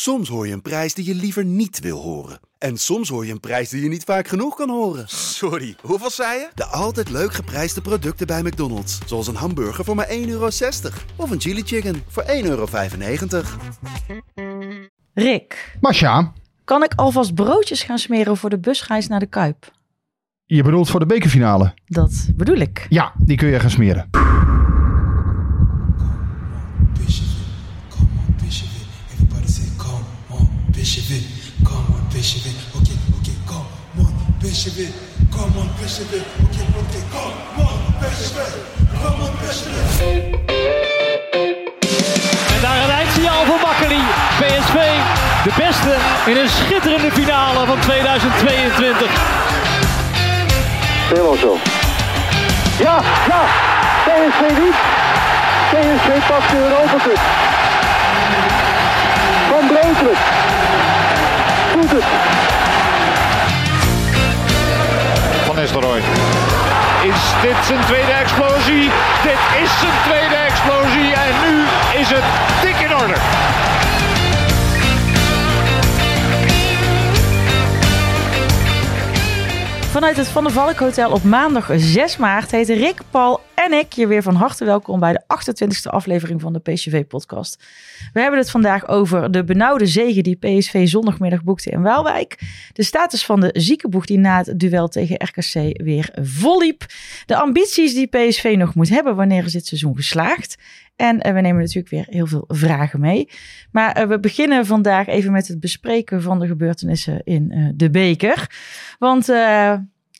Soms hoor je een prijs die je liever niet wil horen. En soms hoor je een prijs die je niet vaak genoeg kan horen. Sorry, hoeveel zei je? De altijd leuk geprijsde producten bij McDonald's. Zoals een hamburger voor maar 1,60 euro. Of een chili chicken voor 1,95 euro. Rick, Masha, kan ik alvast broodjes gaan smeren voor de busreis naar de Kuip? je bedoelt voor de bekerfinale? Dat bedoel ik. Ja, die kun je gaan smeren. Bishop come on, Bishop it. Okay, okay, come on, Bishop come on, Bishop. Okay, okay, come on, Bishop come on, Bishop. En daar een eindsignaal voor Makkeli. PSV, de beste in een schitterende finale van 2022. Helemaal zo. Ja, ja. PSV niet. PSV pakt de Europa Cup. Van Breukelen. Van Nistelrooy. Is dit zijn tweede explosie? Dit is zijn tweede explosie en nu is het dik in orde. Vanuit het Van der Valk Hotel op maandag 6 maart heten Rick, Paul en ik je weer van harte welkom bij de 28e aflevering van de PSV-podcast. We hebben het vandaag over de benauwde zegen die PSV zondagmiddag boekte in Waalwijk. De status van de ziekenboeg die na het duel tegen RKC weer volliep. De ambities die PSV nog moet hebben wanneer is dit seizoen geslaagd. En eh, we nemen natuurlijk weer heel veel vragen mee. Maar eh, we beginnen vandaag even met het bespreken van de gebeurtenissen in eh, de beker. Want uh,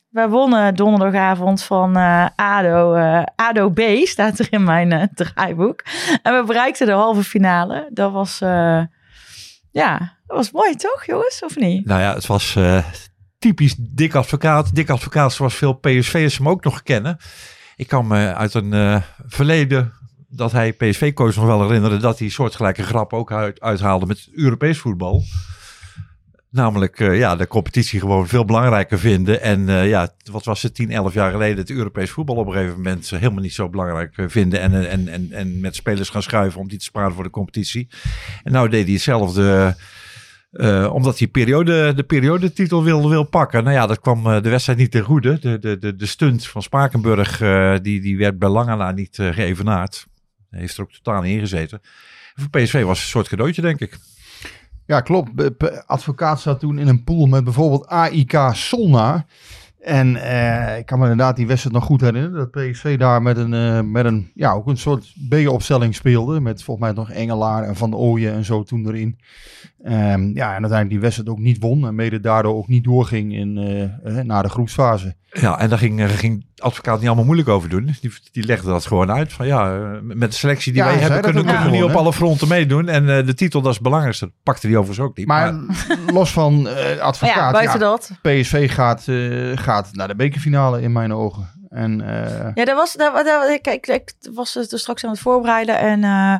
we wonnen donderdagavond van ADO. ADO B staat er in mijn draaiboek. En we bereikten de halve finale. Dat was, ja, dat was mooi toch jongens, of niet? Nou ja, het was typisch dik advocaat. Dik advocaat zoals veel PSV'ers hem ook nog kennen. Ik kan me uit een verleden dat hij PSV-coach nog wel herinneren dat hij soortgelijke grap ook uit, uithaalde met Europees voetbal. Namelijk uh, ja, de competitie gewoon veel belangrijker vinden. En uh, ja, wat was het, 10, 11 jaar geleden, het Europees voetbal op een gegeven moment helemaal niet zo belangrijk vinden. En, en, en, en met spelers gaan schuiven om die te sparen voor de competitie. En nou deed hij hetzelfde. Omdat hij periode, de periodetitel wil, wil pakken. Nou ja, dat kwam de wedstrijd niet ten goede. De, de, de, de stunt van Spakenburg, die, die werd bij lange na niet geëvenaard. Heeft er ook totaal in gezeten. En voor PSV was het een soort cadeautje, denk ik. Ja, klopt. Advocaat zat toen in een pool met bijvoorbeeld AIK Solna. En uh, ik kan me inderdaad die wedstrijd nog goed herinneren. Dat PSV daar met een, uh, met een ja, ook een soort B-opstelling speelde. Met volgens mij nog Engelaar en Van Ooyen en zo toen erin. Um, ja, en uiteindelijk die wedstrijd ook niet won. En mede daardoor ook niet doorging in, uh, naar de groepsfase. Ja, en daar ging, ging de advocaat niet allemaal moeilijk over doen. Die, die legde dat gewoon uit. Van ja, met de selectie die Ja, wij hebben kunnen, we niet op alle fronten meedoen. En eh, de titel, dat is het belangrijkste. Dat pakte hij overigens ook niet. Maar los van eh, advocaat, ja, buiten dat. PSV gaat, eh, gaat naar de bekerfinale in mijn ogen. En eh, Ja, dat was, dat, dat, ik, ik, ik was er straks aan het voorbereiden en uh,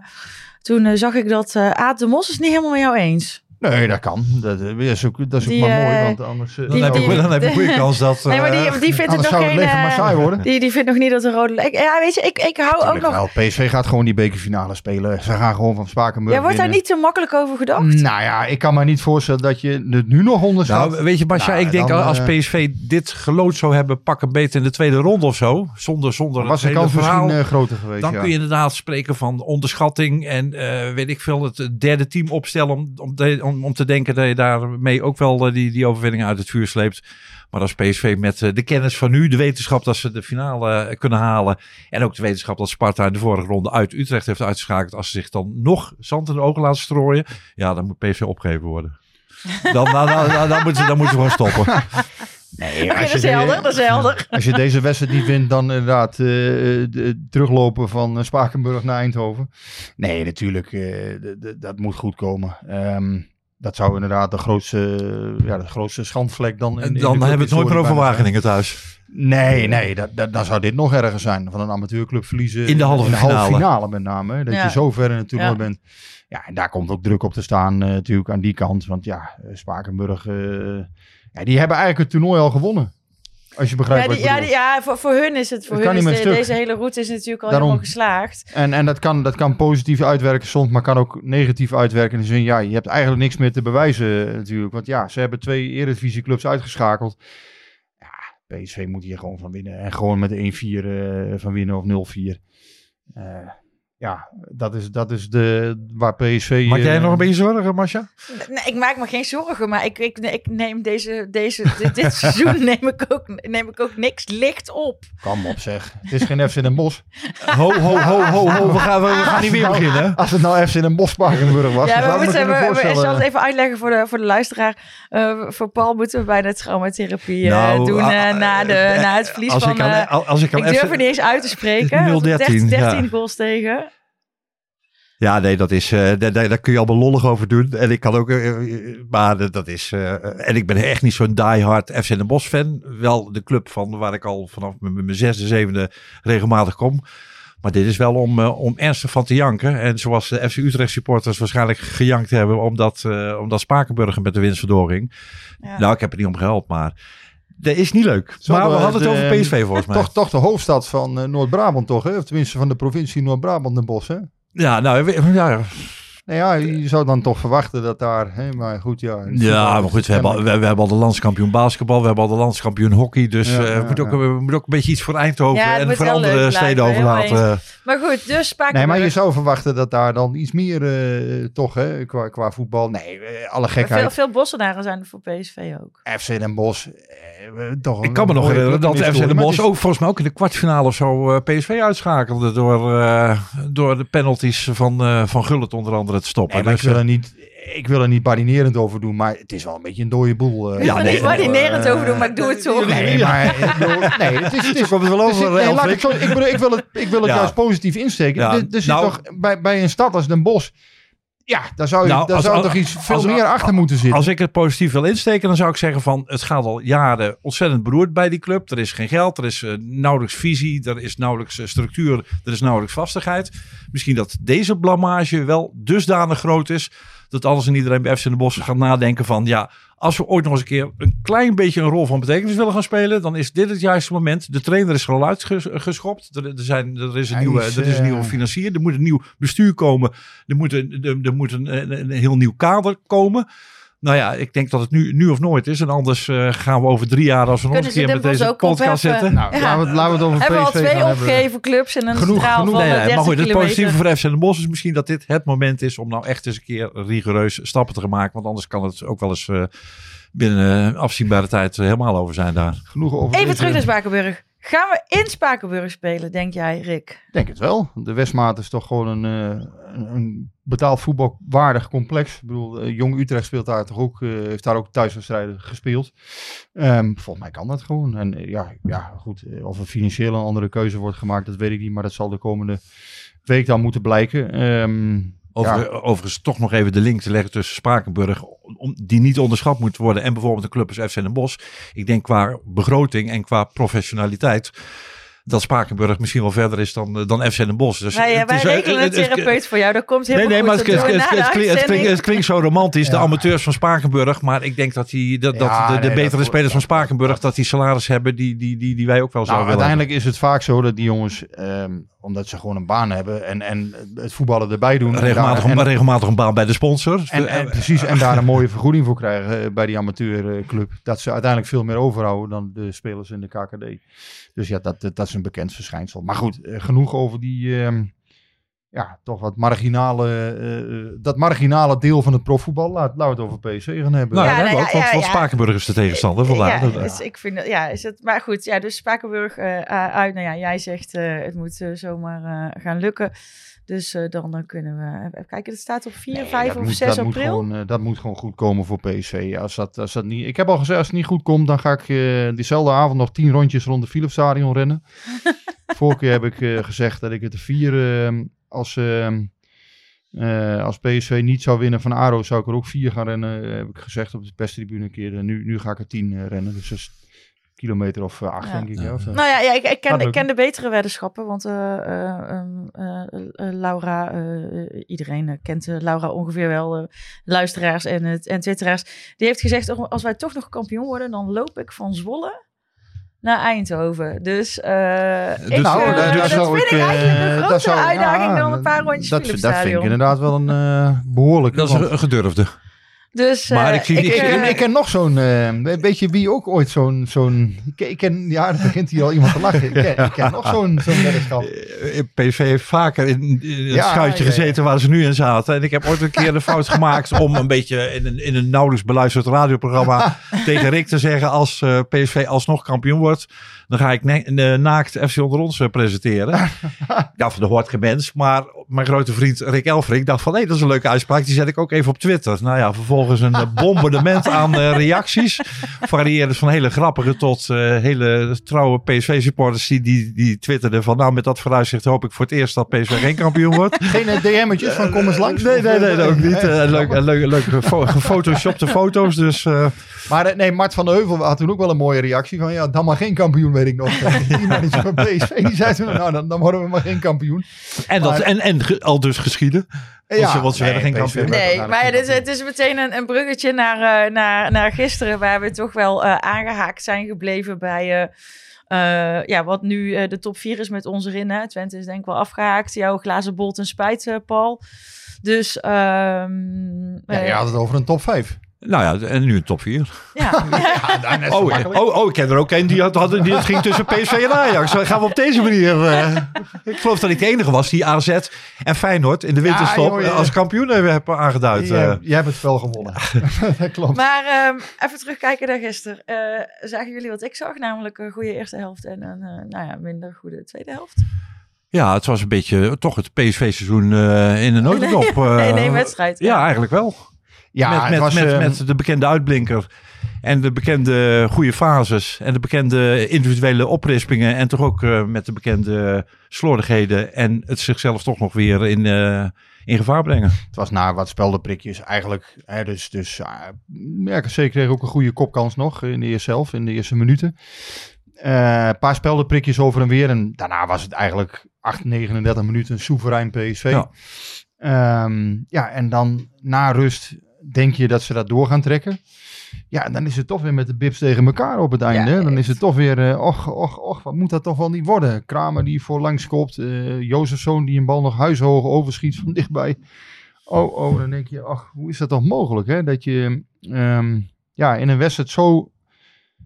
toen uh, zag ik dat uh, Aad de Mos is niet helemaal met jou eens. Nee, dat kan. Dat, eh, is ook, dat is ook Die, maar mooi, eh, want anders, eh, dan, die- heb ik, die- dan heb ik een goede kans dat... nee, maar die, eh, die vindt het nog zou het geen... leven maar eh, saai worden. die, die vindt nog niet dat de rode... Ik, ja, weet je, ik, ik hou ook nog... wel. PSV gaat gewoon die bekerfinale spelen. Ze gaan gewoon van Spakenburg Ja, wordt daar niet te makkelijk over gedacht? Nou ja, ik kan me niet voorstellen dat je het nu nog onderschat. Nou, weet je, Basja, Nou, ik denk dan, als eh, PSV dit gelood zou hebben, pakken beter in de tweede ronde of zo. Zonder, zonder was de het hele verhaal. misschien eh, groter geweest. Dan ja. kun je inderdaad spreken van onderschatting en eh, weet ik veel, het derde team opstellen om, om, te, om, om te denken dat je daarmee ook wel eh, die, die overwinning uit het vuur sleept. Maar als PSV met eh, de kennis van nu, de wetenschap dat ze de finale eh, kunnen halen en ook de wetenschap dat Sparta in de vorige ronde uit Utrecht heeft uitgeschakeld, als ze zich dan nog zand in de ogen laten strooien, ja, dan moet PSV opgegeven worden. Dan, dan, dan, dan, dan moeten ze, dan moeten ze gewoon stoppen. Nee, Oké, als dat je de- helder. Als je deze wedstrijd niet wint, dan inderdaad eh, de, teruglopen van Spakenburg naar Eindhoven. Nee, natuurlijk, eh, dat moet goed komen. Ehm, dat zou inderdaad de grootste, ja, de grootste schandvlek dan in, in de Dan hebben we het nooit meer over. Wageningen thuis. Nee, nee, dat, dat, dan zou dit nog erger zijn. Van een amateurclub verliezen. In de halve finale. finale met name. hè, Dat Ja. je zo ver in het toernooi Ja. bent. Ja, en daar komt ook druk op te staan eh, natuurlijk aan die kant. Want ja, eh, Spakenburg, eh, ja, die hebben eigenlijk het toernooi al gewonnen. Als je begrijpt Ja, wat die- ja, die- ja voor, voor hun is het. Voor Het hun is de- deze hele route is natuurlijk al Daarom. helemaal geslaagd. En, en dat, kan, dat kan positief uitwerken soms, maar kan ook negatief uitwerken. In de zin, ja, je hebt eigenlijk niks meer te bewijzen natuurlijk. Want ja, ze hebben twee eredivisieclubs uitgeschakeld. Ja, PSV moet hier gewoon van winnen. En gewoon met 1-4 eh, van winnen of 0-4. Eh, ja, dat is, dat is de, waar PSV... Maak jij eh, nog een beetje zorgen, Masha? Nee, ik maak me geen zorgen, maar ik, ik, ik neem deze, deze, dit, dit seizoen neem ik, ook, neem ik ook niks licht op. Kom op zeg. Het is geen FC Den Bosch. Ho, ho, ho, ho, ho. We gaan, we, we gaan niet weer Nou, beginnen. Als het nou FC Den Bosch Spakenburg was, Ja, we moeten, kunnen we, we, zal het even uitleggen voor de, voor de luisteraar. Eh, voor Paul moeten we bijna het traumatherapie eh, Nou, doen eh, ah, na, de, na het verlies Als van... ik aan, als ik aan ik durf er niet eens uit te spreken. 0-13, 13, 13 ja. goals tegen. Ja, nee, dat is, eh, daar, kun je allemaal lollig over doen. En ik kan ook, eh, eh, maar dat- dat is, eh, en ik ben echt niet zo'n diehard FC Den Bosch fan. Wel de club van waar ik al vanaf mijn mijn zesde, zevende regelmatig kom. Maar dit is wel om, om ernstig van te janken. En zoals de FC Utrecht supporters waarschijnlijk gejankt hebben omdat, eh, omdat Spakenburger met de winst verdoring. Ja. Nou, ik heb er niet om gehelpt, maar dat is niet leuk. Zo, maar we hadden het over PSV volgens mij. Toch, toch de hoofdstad van Noord-Brabant toch, hè? Of tenminste van de provincie Noord-Brabant, Den Bosch, hè? Ja, nou, ja, Nou ja, je zou dan toch verwachten dat daar, hè, maar goed, ja. Ja, maar goed, we hebben, al, we, we hebben al de landskampioen basketbal, we hebben al de landskampioen hockey. Dus Ja, eh, ja, moeten ook, ja. we moeten ook een beetje iets voor Eindhoven en moet voor andere steden overlaten. Maar goed, dus Spakenburg. Nee, maar je zou verwachten dat daar dan iets meer, eh, toch, hè, qua, qua voetbal. Nee, eh, alle gekheid. veel, veel Bossenaren zijn er voor PSV ook. FC Den Bosch, eh, toch Ik kan me nog herinneren dat FC Den Bosch ook volgens mij ook in de kwartfinale of zo eh, PSV uitschakelde door, eh, door de penalties van, eh, van Gullit onder andere te stoppen. Nee, maar ik Dus, wil, er niet, ik wil er niet badinerend over doen, maar het is wel een beetje een dode boel. Ik wil nee, niet badinerend over doen, maar ik doe het zo. Nee, maar het is, het wel er over, nee, ik, zo, ik, bedoel, ik wil het, ik wil het Ja. juist positief insteken. Ja, zit nou- toch bij, bij een stad als Den Bosch, ja, daar zou, je, Nou, daar als- zou als- toch iets veel als- meer achter moeten zitten. Als ik het positief wil insteken, dan zou ik zeggen van het gaat al jaren ontzettend beroerd bij die club. Er is geen geld, er is eh, nauwelijks visie, er is nauwelijks eh, structuur, er is nauwelijks vastigheid. Misschien dat deze blamage wel dusdanig groot is dat alles en iedereen bij FC Den Bosch gaat nadenken van ja, als we ooit nog eens een keer een klein beetje een rol van betekenis willen gaan spelen, dan is dit het juiste moment. De trainer is er al uitgeschopt. Er, er, zijn, er, is een Hij nieuwe, is, er is een eh, nieuwe financier. Er moet een nieuw bestuur komen. Er moet een, er, er moet een, een, een heel nieuw kader komen. Nou ja, ik denk dat het nu, nu of nooit is. En anders eh, gaan we over drie jaar, als we nog een keer met deze ook podcast zitten. nou, Ja. laten, we, het- laten we het over Hebben we al PSV twee opgegeven clubs en een Genoeg, straal genoeg. van Nee, nee, 30 maar goed, het positieve voor FC Den Bosch is misschien dat dit het moment is om nou echt eens een keer rigoureus stappen te gaan maken. Want anders kan het ook wel eens eh, binnen eh, afzienbare tijd helemaal over zijn daar. Genoeg over Even terug naar Spakenburg. Gaan we in Spakenburg spelen, denk jij, Rick? Denk het wel. De Westmaat is toch gewoon een, eh, een, betaald voetbalwaardig complex. Ik bedoel, eh, Jong Utrecht speelt daar toch ook, eh, heeft daar ook thuiswedstrijden gespeeld. Ehm, volgens mij kan dat gewoon. En ja, ja, goed, of er financieel een andere keuze wordt gemaakt, dat weet ik niet. Maar dat zal de komende week dan moeten blijken. Ehm, Over, ja. Overigens toch nog even de link te leggen tussen Spakenburg, om, die niet onderschat moet worden, en bijvoorbeeld een club als FC Den Bosch. Ik denk qua begroting en qua professionaliteit dat Spakenburg misschien wel verder is dan, eh, dan FC Den Bosch. Dus wij het wij is, eh, regelen een is- therapeut voor jou. Dat komt Nee, helemaal nee, maar goed. het, het, de klinkt, het, klinkt, uitzending. het klinkt zo romantisch, de amateurs van Spakenburg. Maar ik denk dat, die, dat, Ja, dat de, de nee, betere dat- spelers van Spakenburg, dat die salaris hebben die, die, die, die wij ook wel Nou, zouden willen. uiteindelijk is het vaak zo dat die jongens, ehm, omdat ze gewoon een baan hebben en, en het voetballen erbij doen. en Regelmatig, een, en- regelmatig een baan bij de sponsor. En, en precies, en daar een mooie vergoeding voor krijgen eh, bij die amateurclub. Dat ze uiteindelijk veel meer overhouden dan de spelers in de KKD. Dus ja, dat, dat, is een bekend verschijnsel. Maar goed, eh, genoeg over die, ehm, ja, toch wat marginale, eh, eh, dat marginale deel van het profvoetbal. Laat, laten we het over PSV gaan hebben. nou, Ja, ja, ook, ja, want, ja, want ja. Spakenburg is de tegenstander. Vandaar. Ja, Dat- dus ik vind, ja, is het, maar goed, ja, dus Spakenburg eh, uit. Nou ja, jij zegt eh, het moet zomaar eh, gaan lukken. Dus eh, dan eh, kunnen we even kijken. Het staat op 4, Nee, 5 dat of moet- 6 dat moet april. gewoon, eh, dat moet gewoon goed komen voor PSV. Als dat, als dat niet, ik heb al gezegd, als het niet goed komt, dan ga ik diezelfde avond nog tien rondjes rond de Philips Stadion rennen. Vorige keer heb ik eh, gezegd dat ik het de vier, eh, als, eh, als PSV niet zou winnen van ARO, zou ik er ook vier gaan rennen. eh, heb ik gezegd op de perstribune een keer. Eh, nu, nu ga ik er tien rennen. Dus dat is kilometer of acht, Ja. denk ik. Ja, of zo. Nou ja, ja ik, ik, ken, ik ken de betere weddenschappen. Want eh, eh, ehm, eh, eh, Laura, eh, iedereen kent eh, Laura ongeveer wel. luisteraars en, het en twitteraars. Die heeft gezegd, oh, als wij toch nog kampioen worden, dan loop ik van Zwolle naar Eindhoven. Dus, eh ik, nou, eh, daar- daar dat zou vind ik, ik eigenlijk eh, een dat grote zou- uitdaging ja, dan een paar rondjes dat, dat vind ik inderdaad wel een eh behoorlijke. Dat is een gedurfde. Dus Maar eh, ik zie- ik, ik, eh, ken, ik ken nog zo'n, eh, weet je wie ook ooit zo'n, zo'n, ik, ken- ik ken, ja, er begint hier al iemand te lachen. Ik ken, ik ken nog zo'n, zo'n weddenschap. Eh, PSV heeft vaker in, in het Ja, schuitje ja, ja. gezeten waar ze nu in zaten. En ik heb ooit een keer de fout gemaakt om een beetje in een, in een nauwelijks beluisterd radioprogramma tegen Rick te zeggen als eh, PSV alsnog kampioen wordt. Dan ga ik ne- eh, naakt FC onder ons eh, presenteren. ja, van de hoort geen mens. Maar mijn grote vriend Rick Elfrink dacht van... hé, dat is een leuke uitspraak. Die zet ik ook even op Twitter. Nou ja, vervolgens een eh, bombardement aan eh, reacties. Varieerde van hele grappige tot eh, hele trouwe PSV-supporters... Die, die, die twitterden van... nou, met dat vooruitzicht hoop ik voor het eerst dat PSV geen kampioen wordt. Geen eh, DM'tjes van kom eens langs? Nee, nee, nee, eh, dat ook niet. eh, Eh, leuk, eh, leuk, leuk gefo- gefotoshopte foto's. Dus eh, Maar eh, nee, Mart van de Heuvel had toen ook wel een mooie reactie van, ja, dan maar geen kampioen, weet ik nog. Die manager van PSV, die zei toen, nou, dan, dan worden we maar geen kampioen. en, dat, en, en al dus geschieden. Want ze- want ze werden geen PSV kampioen. Nee, uiteindelijk maar het is, het is meteen een, een bruggetje naar, eh, naar, naar gisteren, waar we toch wel eh, aangehaakt zijn gebleven bij eh, eh, ja, wat nu eh, de top 4 is met ons erin. Hè. Twente is denk ik wel afgehaakt. Jouw glazen bolt en spijt, eh, Paul. Dus ehm, Ja, je had het over een top 5. Nou ja, en nu een top 4. ja. Oh, oh, oh, ik ken er ook een die, had, had, die het ging tussen PSV en Ajax. Dan gaan we op deze manier... eh, ik geloof dat ik de enige was die AZ en Feyenoord in de winterstop joh, ja. als kampioen hebben heb aangeduid. Jij, eh. jij hebt het spel gewonnen. dat klopt. Maar ehm, even terugkijken naar gisteren. Eh, zagen jullie wat ik zag? Namelijk een goede eerste helft en een eh, nou ja, minder goede tweede helft. Ja, het was een beetje toch het PSV-seizoen eh, in een notendop. eh. Nee, nee, wedstrijd. Ja, eigenlijk wel. Ja, met, was, met, ehm, met de bekende uitblinker. En de bekende goede fases. En de bekende individuele oprispingen. En toch ook eh, met de bekende slordigheden. En het zichzelf toch nog weer in, eh, in gevaar brengen. Het was na wat speldenprikjes eigenlijk. Hè, dus dus ja, RKC kreeg ook een goede kopkans nog in de eerste helft, in de eerste minuten. Eh, Een paar speldenprikjes over en weer. En daarna was het eigenlijk 8, 39 minuten soeverein PSV. Ja. Ehm, ja, en dan na rust denk je dat ze dat door gaan trekken. Ja, dan is het toch weer met de bips tegen elkaar op het einde. dan is het toch weer, eh, och, och, och, wat moet dat toch wel niet worden? Kramer die voorlangs kopt. eh Jozefzoon die een bal nog huishoog overschiet van dichtbij. Oh, oh, dan denk je, ach, hoe is dat toch mogelijk? Hè? Dat je ehm, ja, in een wedstrijd zo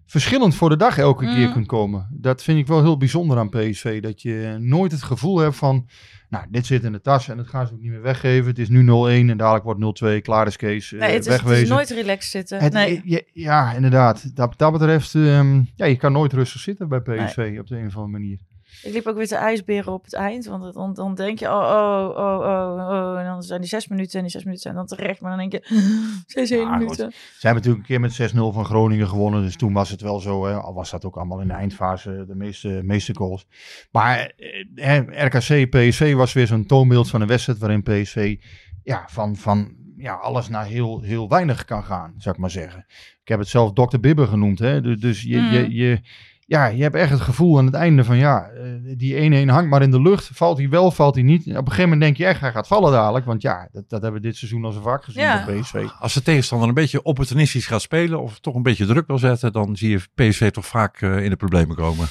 verschillend voor de dag elke keer Mm. kunt komen. Dat vind ik wel heel bijzonder aan PSV. Dat je nooit het gevoel hebt van, nou, dit zit in de tas en dat gaan ze ook niet meer weggeven. Het is nu 0-1 en dadelijk wordt 0-2, klaar is Kees, eh, Nee, het, is, het is nooit relaxed zitten. Het- nee. je- ja, inderdaad. Dat, dat betreft, ehm, ja, je kan nooit rustig zitten bij PSV op de een of andere manier. Ik liep ook weer te ijsberen op het eind. Want dan, dan denk je, oh, oh, oh, oh, oh. En dan zijn die zes minuten en die zes minuten zijn dan terecht. Maar dan denk je, zes hele Ja, goed. minuten. Ze hebben natuurlijk een keer met 6-0 van Groningen gewonnen. Dus toen was het wel zo. Hè, al was dat ook allemaal in de eindfase de meeste, meeste goals. Maar eh, hè, RKC, PSV was weer zo'n toonbeeld van een wedstrijd waarin PSV ja, van, van ja, alles naar heel, heel weinig kan gaan, zou ik maar zeggen. Ik heb het zelf Dr. Bibber genoemd. Hè? Dus, dus je, Mm. je, je, ja, je hebt echt het gevoel aan het einde van ja, eh, die 1-1 hangt maar in de lucht. Valt hij wel, valt hij niet. Op een gegeven moment denk je echt, hij gaat vallen dadelijk. Want ja, dat, dat hebben we dit seizoen al zo vaak gezien Ja. bij PSV. Als de tegenstander een beetje opportunistisch gaat spelen. Of toch een beetje druk wil zetten. Dan zie je PSV toch vaak eh, in de problemen komen.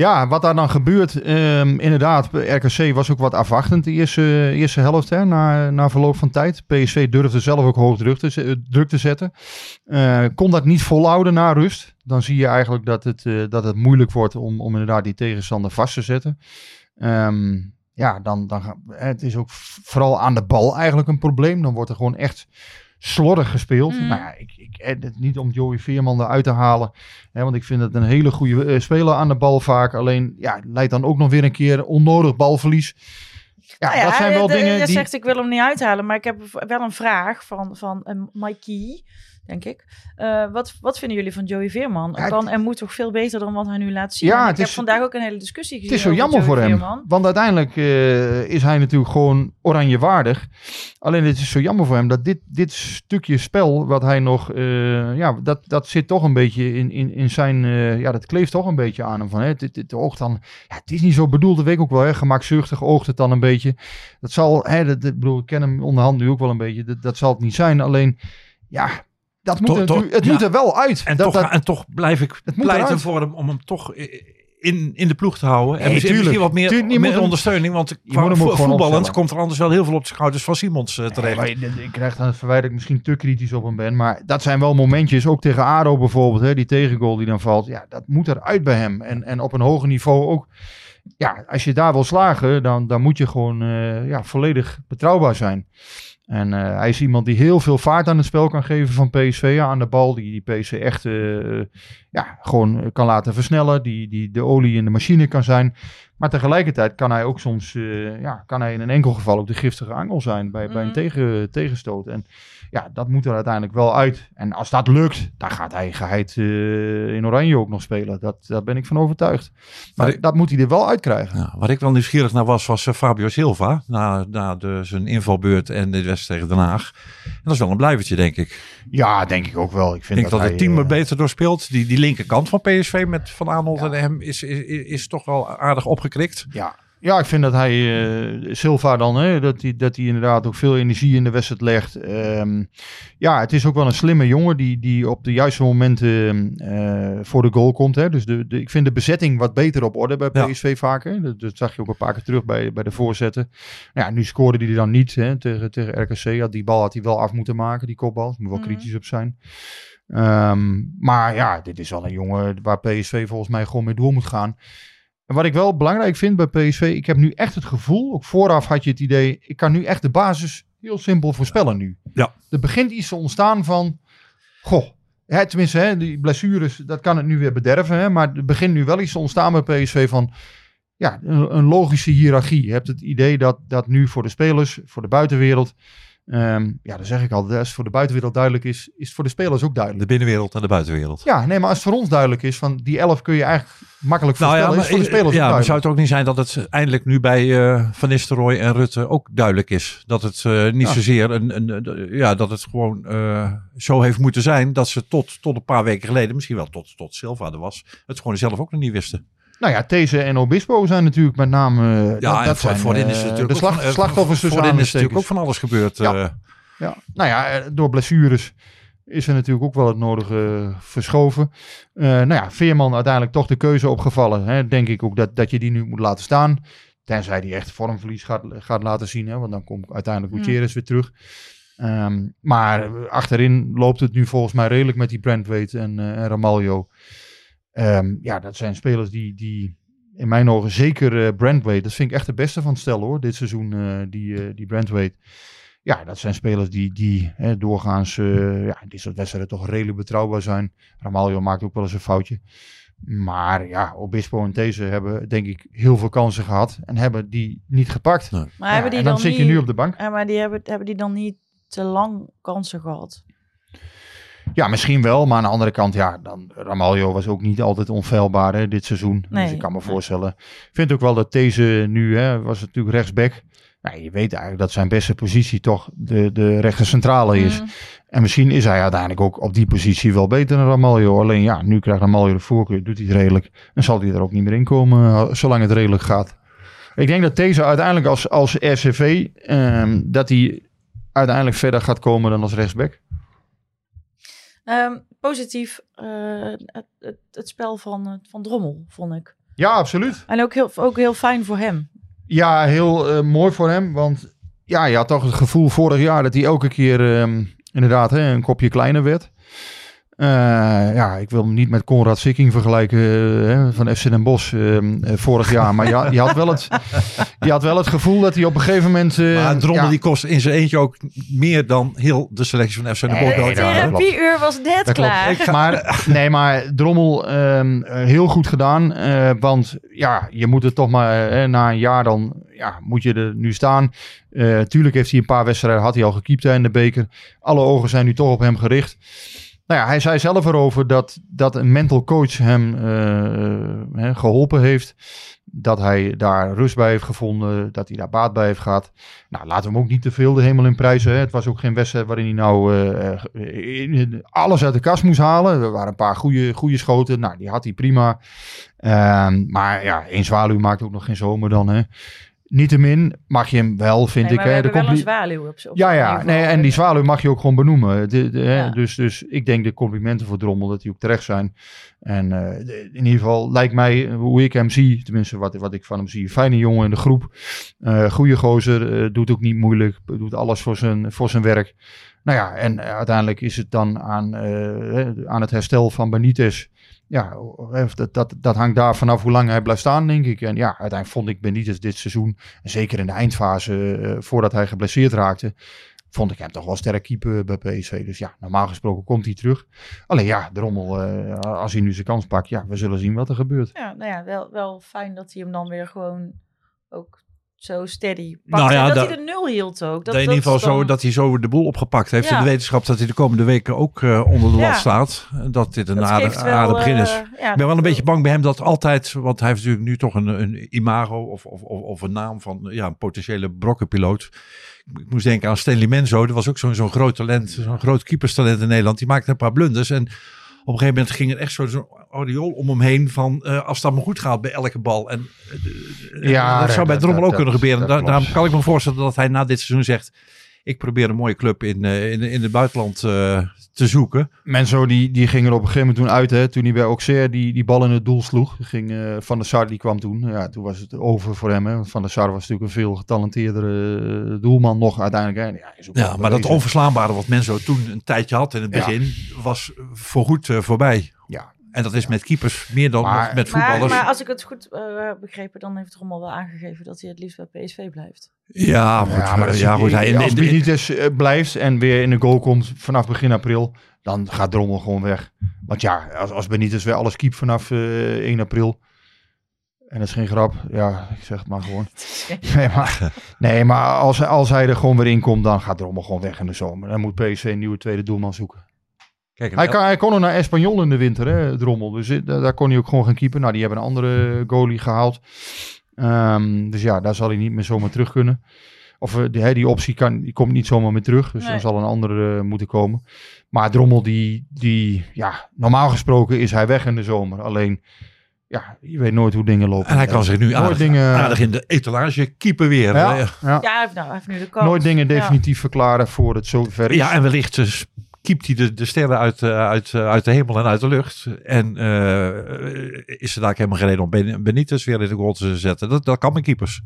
Ja, wat daar dan gebeurt, ehm, inderdaad, RKC was ook wat afwachtend de eerste, eerste helft, hè, na, na verloop van tijd. PSV durfde zelf ook hoog druk te, eh, druk te zetten. Eh, kon dat niet volhouden na rust. Dan zie je eigenlijk dat het, eh, dat het moeilijk wordt om, om inderdaad die tegenstander vast te zetten. Ehm, ja, dan, dan het is ook vooral aan de bal eigenlijk een probleem. Dan wordt er gewoon echt slordig gespeeld. Mm. Nou ik, ik, eh, het niet om Joey Veerman eruit te halen. Hè, want ik vind het een hele goede eh, speler aan de bal vaak. Alleen ja, leidt dan ook nog weer een keer onnodig balverlies. Ja, Nou ja, dat zijn wel de- dingen Je die... zegt, ik wil hem niet uithalen. Maar ik heb wel een vraag van, van eh, Mikey, denk ik. Eh, wat, wat vinden jullie van Joey Veerman? Ja, kan en moet toch veel beter dan wat hij nu laat zien? Ja, ik het heb is- vandaag ook een hele discussie gezien Het is zo jammer voor hem. Want uiteindelijk eh, is hij natuurlijk gewoon oranje waardig. Alleen het is zo jammer voor hem dat dit, dit stukje spel wat hij nog... eh, ja, dat, dat zit toch een beetje in, in, in zijn... ja, dat kleeft toch een beetje aan hem. Van, hè, het, het, het oogt dan... Ja, het is niet zo bedoeld, dat weet ik ook wel. Hè, gemakzuchtig oogt het dan een beetje. Dat zal... Hè, dat, bedoel, ik ken hem onderhand nu ook wel een beetje. Dat, dat zal het niet zijn. Alleen... Ja, dat moet, er, het ja. moet er wel uit. En, dat, toch, dat- en toch blijf ik pleiten voor hem om hem toch in, in de ploeg te houden. en misschien, tuurlijk. misschien wat meer, Tuurlijk, je meer moet ondersteuning. Want qua vo- voetballend komt er anders wel heel veel op de schouders van Simons eh, terecht. Nee, maar ik krijg dan dat ik misschien te kritisch op hem ben. Maar dat zijn wel momentjes, ook tegen ADO bijvoorbeeld, hè, die tegengoal die dan valt. Ja, dat moet eruit bij hem. En, en op een hoger niveau ook. Ja, als je daar wil slagen, dan, dan moet je gewoon eh, ja, volledig betrouwbaar zijn. En eh, hij is iemand die heel veel vaart aan het spel kan geven van PSV aan de bal. Die, die PSV echt eh, ja, gewoon eh, kan laten versnellen. Die, die de olie in de machine kan zijn. Maar tegelijkertijd kan hij ook soms, eh, ja, kan hij in een enkel geval ook de giftige angel zijn bij, bij een Mhm. tegen, tegenstoot. En ja, dat moet er uiteindelijk wel uit. En als dat lukt, dan gaat hij geheid eh, in Oranje ook nog spelen. Dat, daar ben ik van overtuigd. Maar ik- dat moet hij er wel uitkrijgen. Ja, waar ik wel nieuwsgierig naar was, was Fabio Silva. Na, na de, zijn invalbeurt en de wedstrijd tegen Den Haag. En dat is wel een blijvertje, denk ik. Ja, denk ik ook wel. Ik Ik vind denk dat, hij, het team er beter door speelt. Die, die linkerkant van PSV met Van Aanholt en hem is, is, is, is toch wel aardig opgekrikt. Ja. ja, ik vind dat hij, eh, Silva dan, hè, dat hij dat hij inderdaad ook veel energie in de wedstrijd legt. Ehm, ja, het is ook wel een slimme jongen die, die op de juiste momenten eh, voor de goal komt. Hè. Dus de, de, ik vind de bezetting wat beter op orde bij Ja. PSV vaker. Dat, dat zag je ook een paar keer terug bij, bij de voorzetten. Ja, nu scoorde hij er dan niet hè, tegen, tegen RKC. Ja, die bal had hij wel af moeten maken, die kopbal. Daar moet wel Mhm. kritisch op zijn. Ehm, maar ja, dit is wel een jongen waar PSV volgens mij gewoon mee door moet gaan. En wat ik wel belangrijk vind bij PSV, ik heb nu echt het gevoel, ook vooraf had je het idee, ik kan nu echt de basis heel simpel voorspellen nu. Ja. Er begint iets te ontstaan van, goh, hè, tenminste, hè, die blessures, dat kan het nu weer bederven, hè, maar er begint nu wel iets te ontstaan bij PSV van, ja, een, een logische hiërarchie. Je hebt het idee dat, dat nu voor de spelers, voor de buitenwereld, ehm, ja, dan zeg ik altijd, als het voor de buitenwereld duidelijk is, is het voor de spelers ook duidelijk. De binnenwereld en de buitenwereld. Ja, nee, maar als het voor ons duidelijk is, van die elf kun je eigenlijk makkelijk Nou voorspellen, ja, is het voor de spelers ja, maar zou het ook niet zijn dat het eindelijk nu bij eh, Van Nistelrooy en Rutte ook duidelijk is? Dat het eh, niet Ja. zozeer een, een, een- ja, dat het gewoon eh, zo heeft moeten zijn dat ze tot, tot een paar weken geleden, misschien wel tot, tot Silva er was, het gewoon zelf ook nog niet wisten. Nou ja, These en Obispo zijn natuurlijk met name... eh, Ja, dat, zijn voorin eh, is er natuurlijk de slag, ook van, eh, slachtoffers voorin is natuurlijk ook van alles gebeurd. Ja. eh. Ja. Nou ja, eh, door blessures is er natuurlijk ook wel het nodige verschoven. Eh, nou ja, Veerman uiteindelijk toch de keuze opgevallen. Hè. Denk ik ook dat, dat je die nu moet laten staan. Tenzij die echt vormverlies gaat, gaat laten zien. Hè, want dan komt uiteindelijk. Gutierrez weer terug. Ehm, maar achterin loopt het nu volgens mij redelijk met die Brentwaite en, eh en Ramaljo. Ehm, ja, dat zijn spelers die, die in mijn ogen zeker eh Brentwaite, dat vind ik echt de beste van het stel hoor, dit seizoen, eh, die, eh die Brentwaite. Ja, dat zijn spelers die, die hè, doorgaans eh, ja, in dit soort wedstrijden toch redelijk betrouwbaar zijn. Ramaljo maakt ook wel eens een foutje. Maar ja, Obispo en These hebben denk ik heel veel kansen gehad en hebben die niet gepakt. Nee. Maar Ja, hebben die en dan, dan zit je niet, nu op de bank. Ja, maar die hebben, hebben die dan niet te lang kansen gehad? Ja, misschien wel, maar aan de andere kant, ja, dan Ramaljo was ook niet altijd onfeilbaar hè, dit seizoen. Nee, dus ik kan me voorstellen. Ik vind ook wel dat deze nu, hè, was natuurlijk rechtsback. Nou, je weet eigenlijk dat zijn beste positie toch de, de rechter centrale is. Mm. En misschien is hij uiteindelijk ook op die positie wel beter dan Ramaljo. Alleen ja, nu krijgt Ramaljo de voorkeur, doet hij het redelijk. En zal hij er ook niet meer in komen, eh, zolang het redelijk gaat. Ik denk dat deze uiteindelijk als, als RCV, ehm, dat hij uiteindelijk verder gaat komen dan als rechtsback. Ehm, positief, eh, het, het, het spel van, eh, van Drommel, vond ik. Ja, absoluut. En ook heel, ook heel fijn voor hem. Ja, heel eh, mooi voor hem. Want ja, je had toch het gevoel vorig jaar dat hij elke keer ehm, inderdaad hè, een kopje kleiner werd. Eh, ja, ik wil hem niet met Conrad Sikking vergelijken eh, hè, van FC Den Bosch ehm, eh, vorig jaar. Maar je, je, had wel het, je had wel het gevoel dat hij op een gegeven moment... eh, Maar Drommel ja, die kost in zijn eentje ook meer dan heel de selectie van FC Den Bosch. Nee, klopt. therapieuur was net Dat klaar. Maar, nee, maar Drommel, ehm, eh, heel goed gedaan. eh, want ja, je moet het toch maar na een jaar dan, ja, moet je er nu staan. Eh tuurlijk heeft hij een paar wedstrijden, had hij al gekiept hè, in de beker. Alle ogen zijn nu toch op hem gericht. Nou ja, hij zei zelf erover dat, dat een mental coach hem eh, geholpen heeft. Dat hij daar rust bij heeft gevonden, dat hij daar baat bij heeft gehad. Nou, laten we hem ook niet te veel de hemel in prijzen. Hè. Het was ook geen wedstrijd waarin hij nou eh, eh, alles uit de kast moest halen. Er waren een paar goede, goede schoten. Nou, die had hij prima. Ehm, maar ja, één zwaluw maakt ook nog geen zomer dan. Hè. Niettemin mag je hem wel, vind Nee, ik. hè, de wel een zwaluw op, ja, ja. Nee, en die zwaluw mag je ook gewoon benoemen. De, de, hè, Ja. dus, dus ik denk de complimenten voor Drommel, dat die ook terecht zijn. En eh, de- in ieder geval lijkt mij, eh, hoe ik hem zie, tenminste wat, wat ik van hem zie, fijne jongen in de groep. Eh goede gozer, doet ook niet moeilijk, doet alles voor zijn, voor zijn werk. Nou ja, en uiteindelijk is het dan aan, aan het herstel van Benitez. Ja, eh, dat, dat, dat hangt daar vanaf hoe lang hij blijft staan, denk ik. En ja, uiteindelijk vond ik Benitez dit seizoen, en zeker in de eindfase, eh, voordat hij geblesseerd raakte, vond ik hem toch wel sterk keeper bij PSV. Dus ja, normaal gesproken komt hij terug. Alleen ja, Drommel, eh als hij nu zijn kans pakt, ja, we zullen zien wat er gebeurt. Ja, nou ja, wel, wel fijn dat hij hem dan weer gewoon ook zo steady. Nou ja, En dat hij de nul hield ook. Dat, in ieder geval dan- zo dat hij zo de boel opgepakt heeft. Ja. In de wetenschap dat hij de komende weken ook eh, onder de Ja. lat staat. En Dat dit een aardig, begin is. eh, ja, Ik ben wel een beetje bang bij hem dat altijd, want hij heeft natuurlijk nu toch een, een imago of, of, of, een naam van ja, een potentiële brokkenpiloot. Ik moest denken aan Stanley Menzo, dat was ook zo'n zo'n groot talent, zo'n groot keeperstalent in Nederland. Die maakte een paar blunders en een gegeven moment ging er echt zo- zo'n aureool om hem heen van eh, als dat maar goed gaat bij elke bal. En eh, Ja, dat zou bij Drommel dat- ook kunnen gebeuren. daarom kan ik me voorstellen dat hij na dit seizoen zegt, ik probeer een mooie club in, eh, in, in het buitenland eh, te zoeken. Menzo die, die ging er op een gegeven moment toen uit, hè, toen hij bij Auxerre die, die bal in het doel sloeg. Ging, eh, Van der Sar die kwam toen. Ja, toen was het over voor hem. Hè, want Van der Sar was natuurlijk een veel getalenteerdere doelman nog uiteindelijk. Hè. Ja, is ook Ja, maar dat onverslaanbare wat men zo toen een tijdje had in het Ja. begin, was voorgoed eh, voorbij. Ja. En dat is met keepers meer dan Maar- met Maar, voetballers. maar als ik het goed eh, heb begrepen, dan heeft Drommel wel aangegeven dat hij het liefst bij PSV blijft. Ja, goed, Ja, maar dat ja, goed, ik- hij in, als Benitez eh, blijft en weer in de goal komt vanaf begin april, dan gaat Drommel gewoon weg. Want ja, als, als Benitez weer alles keept vanaf eh 1 april, en dat is geen grap, ja, ik zeg het maar gewoon. Nee, maar, nee, maar als, hij- als hij er gewoon weer in komt, dan gaat Drommel gewoon weg in de zomer. Dan moet PSV een nieuwe tweede doelman zoeken. Kijk, Hij, kan, hij kon nog naar Espanyol in de winter, hè, Drommel. Dus eh, daar daar kon hij ook gewoon gaan keeper. Nou, die hebben een andere goalie gehaald. Ehm, dus ja, daar zal hij niet meer zomaar terug kunnen. Of eh, die, hè, die optie kan, die komt niet zomaar meer terug. Dus Nee. dan zal een andere eh, moeten komen. Maar Drommel, die, die, ja, normaal gesproken is hij weg in de zomer. Alleen, ja, je weet nooit hoe dingen lopen. en hij kan zich nu Nooit aardig, dingen- aardig in de etalage keeper weer. Ja, Ja, ja. Ja, hij heeft, nou, hij heeft nu de kans. Nooit dingen Ja. definitief verklaren voor het zo ver is. ja, en wellicht uh, kiept hij de, de sterren uit, eh, uit, eh, uit de hemel en uit de lucht. En eh, is er daar helemaal geen reden om Ben- Benitez weer in de goal te zetten. Dat, dat kan met keepers.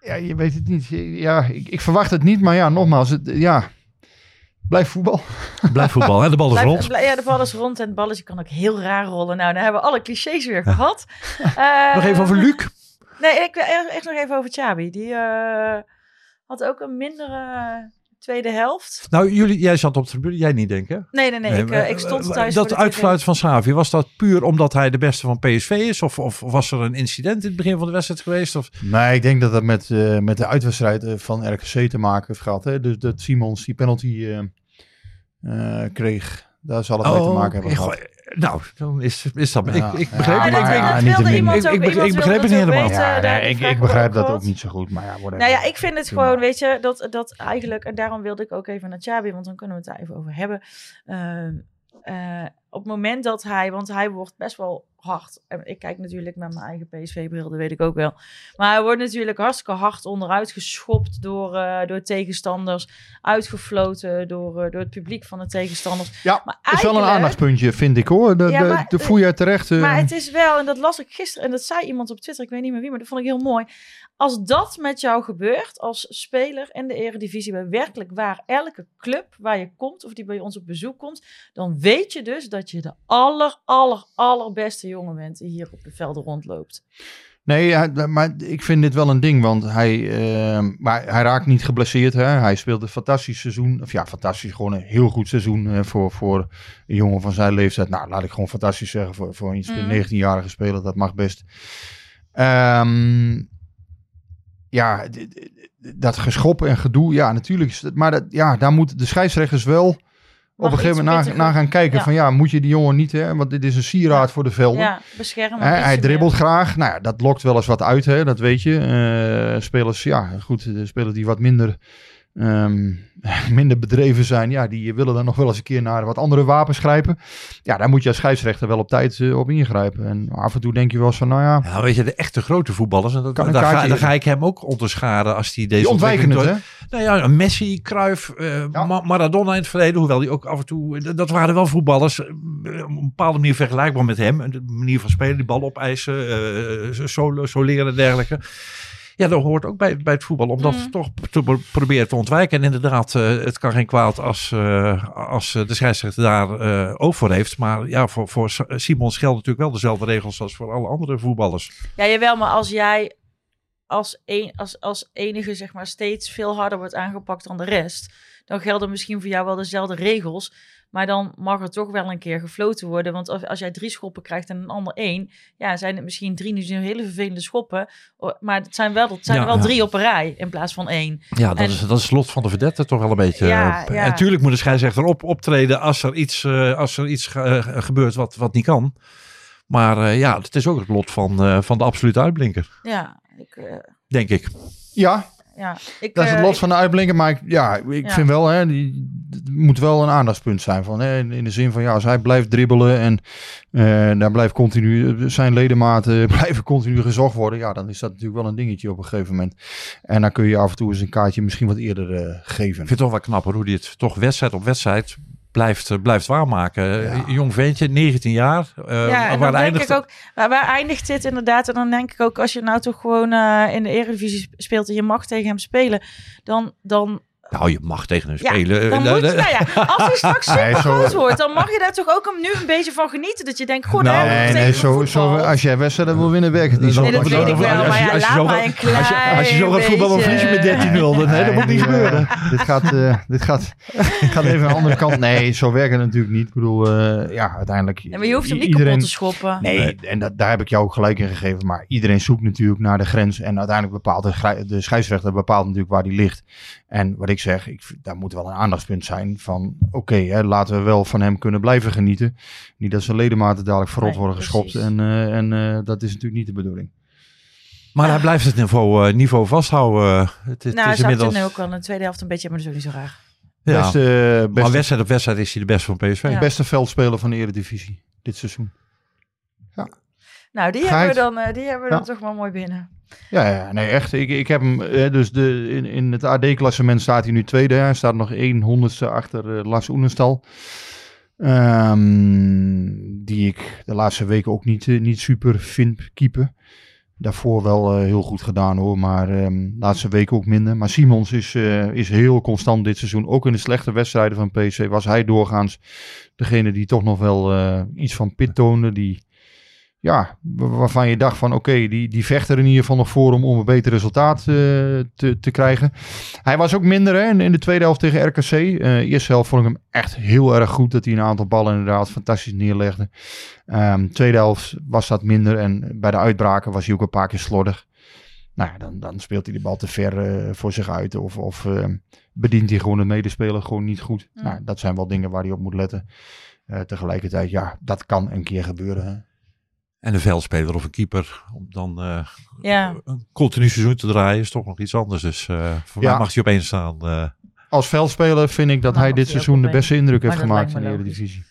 Ja, je weet het niet. Ja, ik, ik verwacht het niet, maar ja, nogmaals, het, ja, blijf voetbal. Blijf voetbal, hè? de bal is Blijf- rond. ja, de bal is rond en het balletje kan ook heel raar rollen. Nou, dan hebben we alle clichés weer gehad. Eh, Nog even over Luc. Nee, ik wil echt nog even over Chabi. Die eh, had ook een mindere tweede helft. Nou, jullie, jij zat op de tribune, jij niet denken. Nee, nee, nee. ik, maar, eh, ik stond eh, thuis Dat uitfluiten van Savi, was dat puur omdat hij de beste van PSV is? Of, of was er een incident in het begin van de wedstrijd geweest? Of... Nee, ik denk dat dat met, eh, met de uitwedstrijd van RKC te maken heeft gehad. Hè? Dus dat Simons die penalty eh, eh, kreeg. Daar zal het mee te maken hebben ik- gehad. Nou, dan is, is dat... Ja, ik, ik ja, begreep maar het. Ik, ik, iemand ook. Ik- ik- iemand ik wilde begreep het niet helemaal. weten, nee, die ik, ik begrijp dat ook niet zo goed. Maar ja, whatever. Nou ja, ik vind het gewoon, weet je, dat, dat eigenlijk, en daarom wilde ik ook even naar Chabi, want dan kunnen we het daar even over hebben. Ehm, eh, op het moment dat hij, want hij wordt best wel hard. En ik kijk natuurlijk met mijn eigen PSV-bril, dat weet ik ook wel. Maar hij wordt natuurlijk hartstikke hard onderuit geschopt door, eh, door tegenstanders, uitgefloten door, eh, door het publiek van de tegenstanders. Ja, Maar is wel een aandachtspuntje, vind ik hoor. De, Ja, de, maar- de voel jij terecht. Maar het is wel, en dat las ik gisteren, en dat zei iemand op Twitter, ik weet niet meer wie, maar dat vond ik heel mooi. Als dat met jou gebeurt, als speler in de Eredivisie, bij werkelijk waar elke club waar je komt, of die bij ons op bezoek komt, dan weet je dus dat je de aller, aller, allerbeste jongen bent die hier op de velden rondloopt. Nee, maar ik vind dit wel een ding, want hij, eh, maar hij raakt niet geblesseerd. Hè? Hij speelt een fantastisch seizoen. Of ja, fantastisch, gewoon een heel goed seizoen voor, voor een jongen van zijn leeftijd. Nou, laat ik gewoon fantastisch zeggen voor, voor een Mm. 19-jarige speler. Dat mag best. Ehm, ja, dat geschoppen en gedoe, ja, natuurlijk. Maar dat, ja, daar moeten de scheidsrechters wel op een gegeven moment naar, gaan kijken. Ja. Van ja, moet je die jongen niet, hè? Want dit is een sieraad voor de velden. Ja, beschermen. Hij dribbelt meer. graag. Nou ja, dat lokt wel eens wat uit, hè, dat weet je. Eh, spelers, ja, goed, de spelers die wat minder ehm, minder bedreven zijn, ja, die willen dan nog wel eens een keer naar wat andere wapens grijpen. Ja, daar moet je als scheidsrechter wel op tijd eh, op ingrijpen. En af en toe denk je wel eens van, nou ja, Ja, weet je, de echte grote voetballers, en dat, Kan daar, ga, daar ik hem ook onderscharen als hij deze die ontwijken het, hè? Nou ja, Messi, Cruyff, eh, Ja. Ma- Maradona in het verleden, hoewel die ook af en toe, d- dat waren wel voetballers, eh, op een bepaalde manier vergelijkbaar met hem. De manier van spelen, die bal opeisen, eh solo, soleren en dergelijke. Ja, dat hoort ook bij, bij het voetbal, om dat Mm. toch te pro- proberen te ontwijken. En inderdaad, eh, het kan geen kwaad als, eh, als eh, de scheidsrechter daar oog voor heeft. Maar ja, voor, voor Simons gelden natuurlijk wel dezelfde regels als voor alle andere voetballers. Ja, jawel, maar als jij als, een, als, als enige zeg maar steeds veel harder wordt aangepakt dan de rest, dan gelden misschien voor jou wel dezelfde regels. Maar dan mag er toch wel een keer gefloten worden. Want als, als jij drie schoppen krijgt en een ander één, ja, zijn het misschien drie nu zijn hele vervelende schoppen. Maar het zijn, wel, het zijn Ja, er wel ja. drie op een rij in plaats van één. Ja, dat, En- is, dat is het lot van de verdette toch wel een beetje. Ja, ja. En natuurlijk moet de scheidsrechter op, optreden als er iets, eh, als er iets eh, gebeurt wat, wat niet kan. Maar eh, ja, het is ook het lot van, eh, van de absolute uitblinker, Ja, ik, eh, denk ik. Ja, ja, ik, dat is het eh, lot van de uitblinker. Maar ik, ja, ik Ja. vind wel, hè, die, het moet wel een aandachtspunt zijn. Van, hè, in, de zin van, ja, als hij blijft dribbelen en eh, daar blijft continu, zijn ledematen blijven continu gezocht worden. Ja, dan is dat natuurlijk wel een dingetje op een gegeven moment. En dan kun je af en toe eens een kaartje misschien wat eerder eh, Ik geven. vind het toch wel knapper hoe hij het toch wedstrijd op wedstrijd blijft, eh, blijft waarmaken. Ja. Een Jong ventje, 19 jaar. eh, Ja, en waar dan denk eindigt ik ook, waar, waar eindigt dit inderdaad? En dan denk ik ook, als je nou toch gewoon eh, in de Eredivisie sp- speelt en je mag tegen hem spelen, dan, dan, Nou, je mag tegen hem ja, spelen. dan Eh, moet, eh, nou ja, als hij straks Nee, super zo- groot wordt, dan mag je daar toch ook nu een beetje van genieten. Dat je denkt, goh, Nou, nee, nee, zo, zo, als jij wedstrijden wil winnen, werkt het niet zo. Nee, dat Als je- weet ik wel, als maar je- ja, als je laat zo maar gaat- een klein als je- als je zo gaat voetballen, je met 13-0. Dan, hè, dat moet niet Nee, gebeuren. eh, dit, gaat, eh, dit gaat, gaat even aan de andere kant. Nee, zo werkt het natuurlijk niet. Ik bedoel, eh, ja, uiteindelijk... Ja, maar je hoeft hem niet iedereen, kapot te schoppen. Nee, en dat, daar heb ik jou ook gelijk in gegeven. Maar iedereen zoekt natuurlijk naar de grens. En uiteindelijk bepaalt de, de scheidsrechter bepaalt natuurlijk waar die ligt. En wat ik zeg, ik, daar moet wel een aandachtspunt zijn van... Oké, hè, laten we wel van hem kunnen blijven genieten. Niet dat zijn ledematen dadelijk verrot Nee, worden geschopt. precies. En, eh, en eh, dat is natuurlijk niet de bedoeling. Maar hij blijft het niveau, eh, niveau vasthouden. Het, het nou, hij is inmiddels... nu ook wel in de tweede helft een beetje, maar dat is ook niet zo raar. Ja. Beste, Maar wedstrijd op wedstrijd is hij de beste van PSV. Ja. beste veldspeler van de Eredivisie dit seizoen. Nou, die Geit. hebben we dan, eh, die hebben we dan Ja. toch wel mooi binnen. Ja, ja, nee, echt. Ik, ik heb hem, eh, dus de, in, in het AD-klassement staat hij nu tweede. Hij staat nog één honderdste achter eh, Lars Oenestal. Ehm, die ik de laatste weken ook niet, eh, niet super vind keeper. Daarvoor wel heel goed gedaan hoor, maar ehm, de laatste weken ook minder. Maar Simons is, is heel constant dit seizoen. Ook in de slechte wedstrijden van PSV was hij doorgaans degene die toch nog wel iets van pit toonde. Die, ja, wa- waarvan je dacht van oké, die, die vecht er in ieder geval nog voor om, om een beter resultaat eh, te, te krijgen. Hij was ook minder hè, in, in de tweede helft tegen RKC. Eh eerste helft vond ik hem echt heel erg goed dat hij een aantal ballen inderdaad fantastisch neerlegde. Ehm, tweede helft was dat minder en bij de uitbraken was hij ook een paar keer slordig. Nou ja, dan, dan speelt hij de bal te ver eh, voor zich uit of, of ehm, bedient hij gewoon de medespeler gewoon niet goed. Mm. Nou, dat zijn wel dingen waar hij op moet letten. Tegelijkertijd, ja, dat kan een keer gebeuren. Hè. En een veldspeler of een keeper. Om dan eh, Ja. een continu seizoen te draaien is toch nog iets anders. Dus eh, voor Ja. mij mag hij opeens staan. eh. Als veldspeler vind ik dat Nou, hij dit seizoen de beste indruk heeft gemaakt in de. Eredivisie.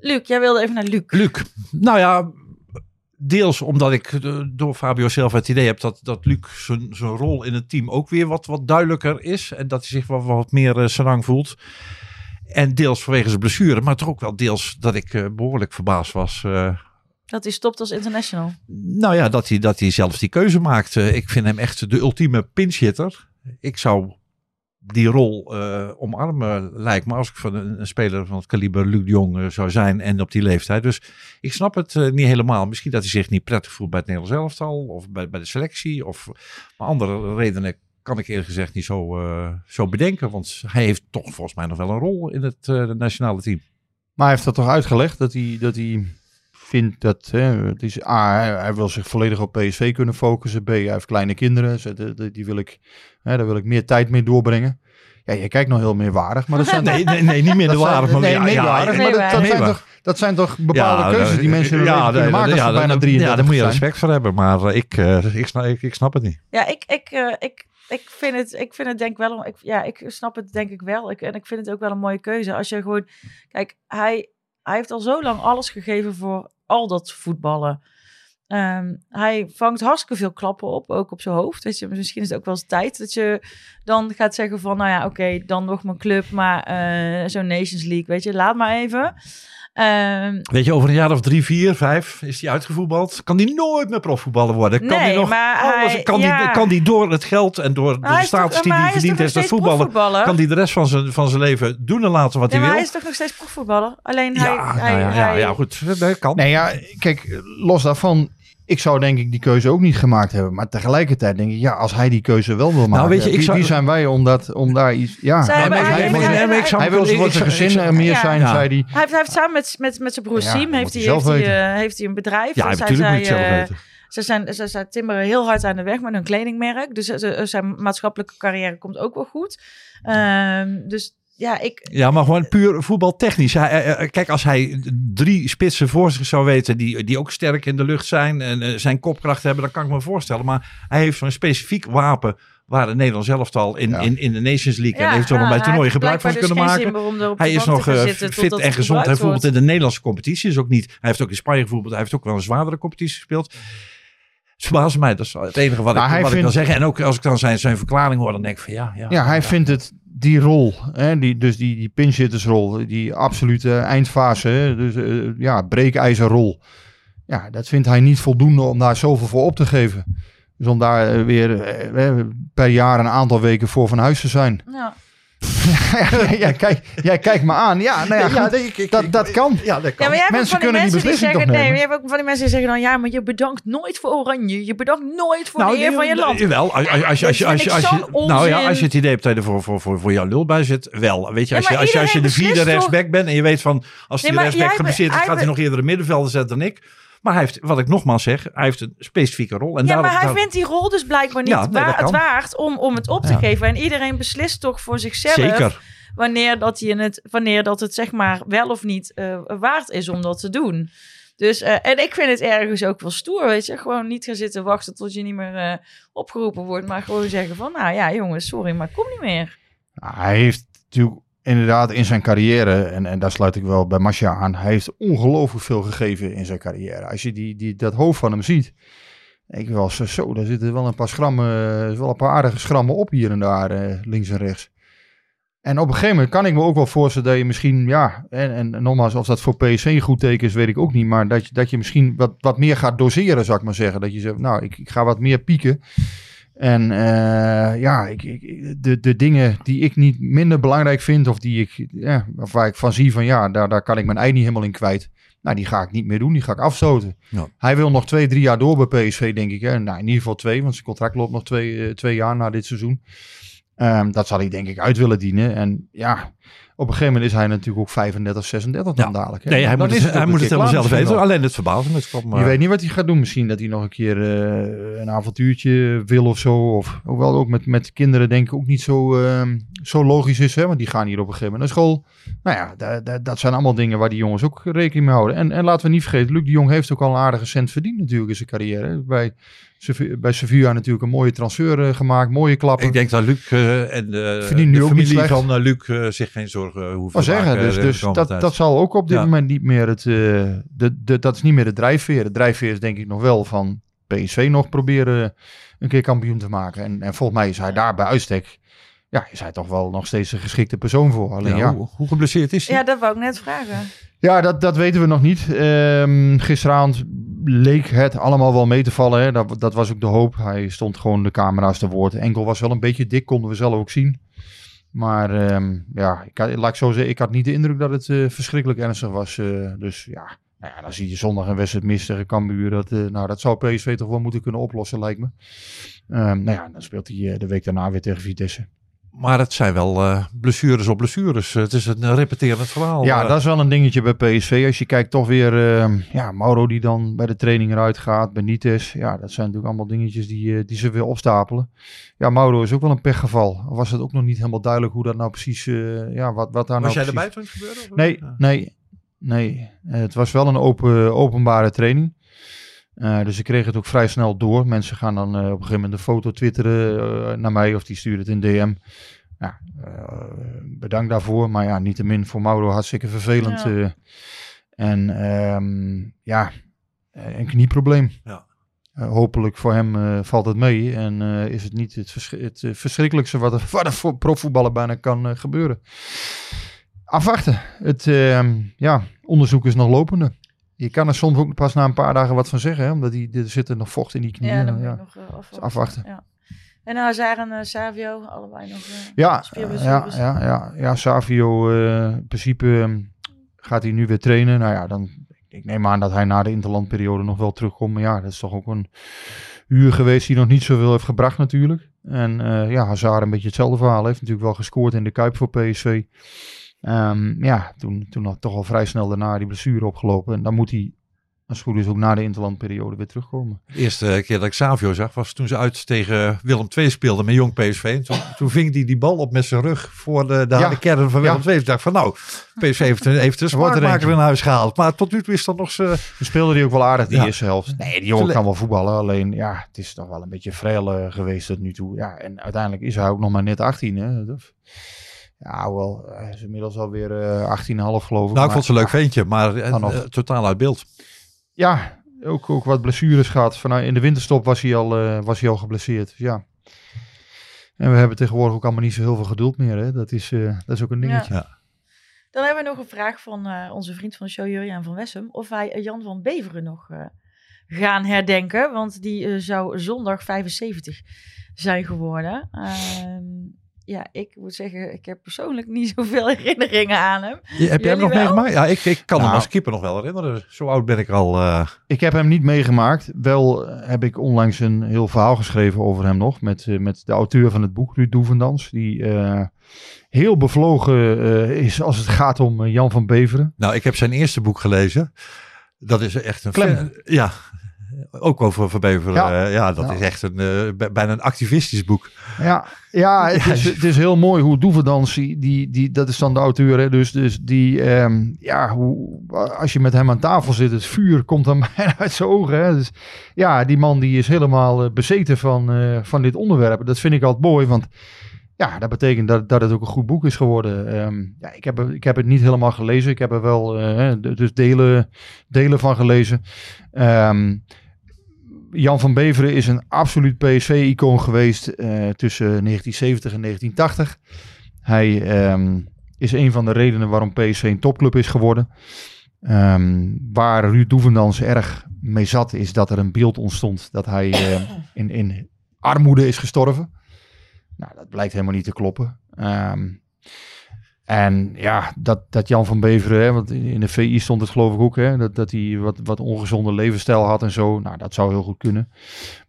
Luc, jij wilde even naar Luc. Luc. Nou ja, deels omdat ik door Fabio zelf het idee heb dat, dat Luc zijn, zijn rol in het team ook weer wat, wat duidelijker is. En dat hij zich wat, wat meer uh, senang voelt. En deels vanwege zijn blessure, maar toch ook wel deels dat ik uh, behoorlijk verbaasd was. Uh, dat hij stopt als international. Nou ja, dat hij, dat hij zelf die keuze maakt. Uh, ik vind hem echt de ultieme pinchhitter. Ik zou die rol uh, omarmen, lijkt me, als ik van een, een, speler van het kaliber Luc de Jong uh, zou zijn en op die leeftijd. Dus ik snap het uh, niet helemaal. Misschien dat hij zich niet prettig voelt bij het Nederlands elftal of bij, bij de selectie. Of maar andere redenen kan ik eerlijk gezegd niet zo, uh, zo bedenken. Want hij heeft toch volgens mij nog wel een rol in het uh, nationale team. Maar hij heeft dat toch uitgelegd dat hij, dat hij vindt dat hè, het is A, hij, hij wil zich volledig op PSV kunnen focussen. B, hij heeft kleine kinderen. Die, die wil ik, hè, daar wil ik meer tijd mee doorbrengen. Ja, je kijkt nog heel meerwaardig, maar dat zijn nee, nee, nee, niet minderwaardig. Nee, ja, meerwaardig, ja, maar dat, zijn maar. toch, dat zijn toch bepaalde Ja, keuzes die mensen ja, kunnen maken als bijna dat- 33 Ja, daar moet je zijn. respect voor hebben, maar eh, ik, eh, ik, snap, ik, ik snap het niet. Ja, ik, ik, eh, ik ik vind het, ik vind het denk wel, ik, ja, ik snap het denk ik wel. Ik, en ik vind het ook wel een mooie keuze. Als je gewoon, kijk, hij, hij heeft al zo lang alles gegeven voor al dat voetballen. Ehm, hij vangt hartstikke veel klappen op, ook op zijn hoofd. Weet je, misschien is het ook wel eens tijd dat je dan gaat zeggen van, nou ja, oké, dan nog mijn club, maar eh, zo'n Nations League, weet je, laat maar even. Ehm, Weet je, over een jaar of drie, vier, vijf is hij uitgevoetbald. Kan hij nooit meer profvoetballer worden. Kan Nee, hij nog maar alles, hij- kan, ja. die, kan die door het geld en door de status die hij hij is als voetballer, kan hij de rest van zijn, van zijn leven doen en laten wat ja, hij maar wil? hij is toch nog steeds profvoetballer? Alleen hij... ja, hij, nou ja, ja, hij- ja, goed. Dat kan. Nee, ja, kijk, los daarvan. Ik zou denk ik die keuze ook niet gemaakt hebben. Maar tegelijkertijd denk ik, ja, als hij die keuze wel wil maken. Nou, weet je, ik wie, zou- wie zijn wij om, dat, om daar iets... Ja, hij, wil voor zijn gezin ik- eh, meer ja. zijn, Ja. zei hij. Hij heeft, hij heeft samen met, met, met zijn broer Ja, Siem heeft hij, hij heeft, hij, eh, heeft hij een bedrijf. Ja, Dus hij natuurlijk moet zelf eh, weten. Ze zijn, ze, ze timmeren heel hard aan de weg met hun kledingmerk. Dus ze- ze- zijn maatschappelijke carrière komt ook wel goed. Ehm, dus ja, ik... Ja, maar gewoon puur voetbaltechnisch. Hij, kijk, als hij drie spitsen voor zich zou weten die, die ook sterk in de lucht zijn en eh, zijn kopkracht hebben, dan kan ik me voorstellen. Maar hij heeft zo'n specifiek wapen waar het Nederlands elftal in, Ja. in, in de Nations League en ja, eventueel nog bij heeft gebruik van kunnen dus maken. Hij is nog eh, fit en gezond. Hij wordt. in de Nederlandse competitie is ook niet. Hij heeft ook in Spanje bijvoorbeeld. Hij heeft ook wel een zwaardere competitie gespeeld. Het verbaast mij. Dat is het enige wat, Nou, ik, wat ik kan zeggen. En ook als ik dan zijn, zijn verklaring hoor, dan denk ik van ja. Ja, Ja, hij vindt het, die rol, hè, die, dus die, die pinchittersrol, die absolute eindfase, dus eh, ja, breekijzerrol. Ja, dat vindt hij niet voldoende om daar zoveel voor op te geven. Dus om daar eh, weer eh, per jaar een aantal weken voor van huis te zijn. Ja. Ja, kijk, jij kijkt me aan. Ja, nou ja, goed, nee, ik- ik- dat, dat kan. Ja, dat kan. Ja, Mensen van die kunnen die mensen die beslissing zeggen, toch nee, maar je hebt ook van die mensen die zeggen dan, ja, maar je bedankt nooit voor Oranje. Je bedankt nooit voor de eer van je land. Jawel, als, als, als, je- als, je- als, je- als, je- vind ik zo'n nou ja, als je het idee hebt dat je er voor, voor, voor, voor jouw lul bij zit, wel. Weet je, Ja, als, je, als, je, als je de vierde rechtsback bent en je weet van, als die rechtsback geblesseerd is, gaat hij hij nog eerder een middenvelder zetten dan ik. Maar hij heeft, wat ik nogmaals zeg, hij heeft een specifieke rol. En Ja, daarom- maar hij daar- vindt die rol dus blijkbaar niet Ja, nee, wa- dat het waard om, om het op te Ja. geven. En iedereen beslist toch voor zichzelf Zeker. wanneer dat, je het, wanneer dat het zeg maar wel of niet eh, waard is om dat te doen. Dus, eh, en ik vind het ergens ook wel stoer, weet je. Gewoon niet gaan zitten wachten tot je niet meer eh, opgeroepen wordt. Maar gewoon zeggen van, nou ja jongens, sorry, maar ik kom niet meer. Nou, hij heeft natuurlijk inderdaad in zijn carrière, en, en daar sluit ik wel bij Masja aan, hij heeft ongelooflijk veel gegeven in zijn carrière. Als je die, die, dat hoofd van hem ziet, ik wel zo, zo daar zitten wel een paar schrammen, wel een paar aardige schrammen op hier en daar, eh, links en rechts. En op een gegeven moment kan ik me ook wel voorstellen dat je misschien, ja, en, en nogmaals, of dat voor een goed teken is, weet ik ook niet. Maar dat je, dat je misschien wat, wat meer gaat doseren, zou ik maar zeggen. Dat je zegt, nou, ik, ik ga wat meer pieken. En eh, ja, ik, ik, de, de dingen die ik niet minder belangrijk vind, of die ik, ja, of waar ik van zie van ja, daar, daar kan ik mijn ei niet helemaal in kwijt. Nou, die ga ik niet meer doen, die ga ik afstoten. Ja. Hij wil nog twee, drie jaar door bij PSV, denk ik. Hè? Nou, in ieder geval twee, want zijn contract loopt nog twee, eh, twee jaar na dit seizoen. Ehm, dat zal hij denk ik uit willen dienen. En ja, op een gegeven moment is hij natuurlijk ook 35, 36 dan Ja. dadelijk. Hè? Nee, hij moet het, hij moet het helemaal zelf weten. Alleen het verbaast me. Het kwam, Je eh, weet niet wat hij gaat doen. Misschien dat hij nog een keer eh, een avontuurtje wil of zo. Of hoewel ook met, met kinderen denk ik ook niet zo, ehm, zo logisch is. Hè? Want die gaan hier op een gegeven moment naar school. Nou ja, da- da- dat zijn allemaal dingen waar die jongens ook rekening mee houden. En, en laten we niet vergeten, Luc de Jong heeft ook al een aardige cent verdiend natuurlijk in zijn carrière. Bij, bij Sevilla natuurlijk een mooie transfer eh, gemaakt. Mooie klappen. Ik denk dat Luc eh, en de, nu de ook niet familie van eh, Luc eh, zich geen zorgen hoeven te zeggen, maken. dus, eh, dus dat, dat zal ook op dit Ja. moment niet meer het, eh, de, de, dat is niet meer de drijfveer. De drijfveer is denk ik nog wel van PSV nog proberen een keer kampioen te maken. En, en volgens mij is hij daar bij uitstek, ja, is hij toch wel nog steeds een geschikte persoon voor. Alleen Ja, ja, Hoe, hoe geblesseerd is hij? Ja, dat wou ik net vragen. ja dat, dat weten we nog niet. Ehm, gisteravond leek het allemaal wel mee te vallen. Hè. Dat, dat was ook de hoop. Hij stond gewoon de camera's te woord. Enkel was wel een beetje dik, konden we zelf ook zien. Maar ehm, ja, ik had, laat ik zo zeggen, ik had niet de indruk dat het eh, verschrikkelijk ernstig was. eh, dus ja, nou ja, dan zie je zondag een wedstrijd mis tegen Cambuur. Dat, eh, nou, dat zou PSV toch wel moeten kunnen oplossen, lijkt me. Ehm, nou ja, dan speelt hij de week daarna weer tegen Vitesse. Maar het zijn wel eh, blessures op blessures. Het is een repeterend verhaal. Ja, eh. dat is wel een dingetje bij PSV. Als je kijkt toch weer, eh, ja, Mauro die dan bij de training eruit gaat, Benitez. Ja, dat zijn natuurlijk allemaal dingetjes die, eh, die ze weer opstapelen. Ja, Mauro is ook wel een pechgeval. Al Was het ook nog niet helemaal duidelijk hoe dat nou precies, eh, ja, wat, wat daar Was jij nou erbij precies... toen het gebeurde? of- Nee, nee, nee. Het was wel een open, openbare training. Eh, dus ik kreeg het ook vrij snel door. Mensen gaan dan eh, op een gegeven moment een foto twitteren eh, naar mij of die sturen het in DM. Ja, eh, bedankt daarvoor. Maar ja, niettemin voor Mauro hartstikke vervelend. Ja. eh. en ehm, ja, een knieprobleem. Ja. Hopelijk voor hem eh, valt het mee en eh, is het niet het, vers- het verschrikkelijkste wat er, wat er voor profvoetballen bijna kan gebeuren. Afwachten. Het ehm, ja, onderzoek is nog lopende. Je kan er soms ook pas na een paar dagen wat van zeggen, hè, omdat die, er zit er nog vocht in die knieën. Ja, dan ja. nog eh, afwachten. afwachten. Ja. En Hazard en eh, Savio, allebei nog. eh, Ja, ja, ja, ja, ja, Savio, in principe ehm, gaat hij nu weer trainen. Nou ja, dan, ik neem aan dat hij na de interlandperiode nog wel terugkomt. Maar ja, dat is toch ook een huur geweest die nog niet zoveel heeft gebracht natuurlijk. En ja, Hazard een beetje hetzelfde verhaal. Heeft natuurlijk wel gescoord in de Kuip voor PSV. Ehm, ja, toen, toen had toch al vrij snel daarna die blessure opgelopen. En dan moet hij, als het goed is, ook na de interlandperiode weer terugkomen. De eerste keer dat ik Savio zag was toen ze uit tegen Willem II speelden met jong PSV. En toen, toen ving hij die bal op met zijn rug voor de, de Ja. kern van Willem Ja. II. Ik dacht van nou, PSV heeft, een- heeft een Er er smaakmaker in huis gehaald. Maar tot nu toe is dat nog. Toen speelde hij ook wel aardig die Ja. eerste helft. Nee, die jongen kan wel voetballen. Alleen, ja, het is toch wel een beetje eh, geweest tot nu toe. Ja, en uiteindelijk is hij ook nog maar net 18. Hè? Ja, wel, hij is inmiddels alweer eh 18,5 geloof ik. Nou, ik Maar, vond ze een leuk ventje, maar eh, eh, totaal uit beeld. Ja, ook, ook wat blessures gehad. Vanuit, in de winterstop was hij, al, eh, was hij al geblesseerd. Dus ja. En we hebben tegenwoordig ook allemaal niet zo heel veel geduld meer. Hè? Dat, is, eh, dat is ook een dingetje. Ja. Dan hebben we nog een vraag van eh, onze vriend van de show, Jurjan van Wessem. Of wij eh, Jan van Beveren nog eh, gaan herdenken. Want die eh, zou zondag 75 zijn geworden. Ja, ik moet zeggen, ik heb persoonlijk niet zoveel herinneringen aan hem. Je- heb jij hem nog wel? meegemaakt? Ja, ik, ik kan hem Nou. als keeper nog wel herinneren. Zo oud ben ik al. eh, Ik heb hem niet meegemaakt. Wel eh, heb ik onlangs een heel verhaal geschreven over hem nog. Met, eh, met de auteur van het boek, Ruud Doevendans. Die eh, heel bevlogen eh, is als het gaat om Jan van Beveren. Nou, ik heb zijn eerste boek gelezen. Dat is echt een... Klem. fan- Ja, ook over Verbeveren. Ja. Ja, ja dat Ja. is echt een, eh, bij- bijna een activistisch boek. Ja, ja, het, is, het is heel mooi hoe Doevendans, die, die, dat is dan de auteur. Hè, dus, dus die, ehm, ja, hoe, als je met hem aan tafel zit, het vuur komt dan bijna uit zijn ogen. Hè. Dus, ja, die man die is helemaal eh, bezeten van, eh, van dit onderwerp. Dat vind ik altijd mooi, want ja, dat betekent dat, dat het ook een goed boek is geworden. Ehm, ja, ik, heb, ik heb het niet helemaal gelezen. Ik heb er wel eh, d- dus delen, delen van gelezen. Ehm, Jan van Beveren is een absoluut PSV-icoon geweest eh, tussen 1970 en 1980. Hij ehm, is een van de redenen waarom PSV een topclub is geworden. Ehm, waar Ruud Doevendans erg mee zat, is dat er een beeld ontstond dat hij eh, in, in armoede is gestorven. Nou, dat blijkt helemaal niet te kloppen. Ehm, en ja, dat, dat Jan van Beveren, hè, want in de VI stond het geloof ik ook, hè, dat, dat hij wat, wat ongezonde levensstijl had en zo. Nou, dat zou heel goed kunnen.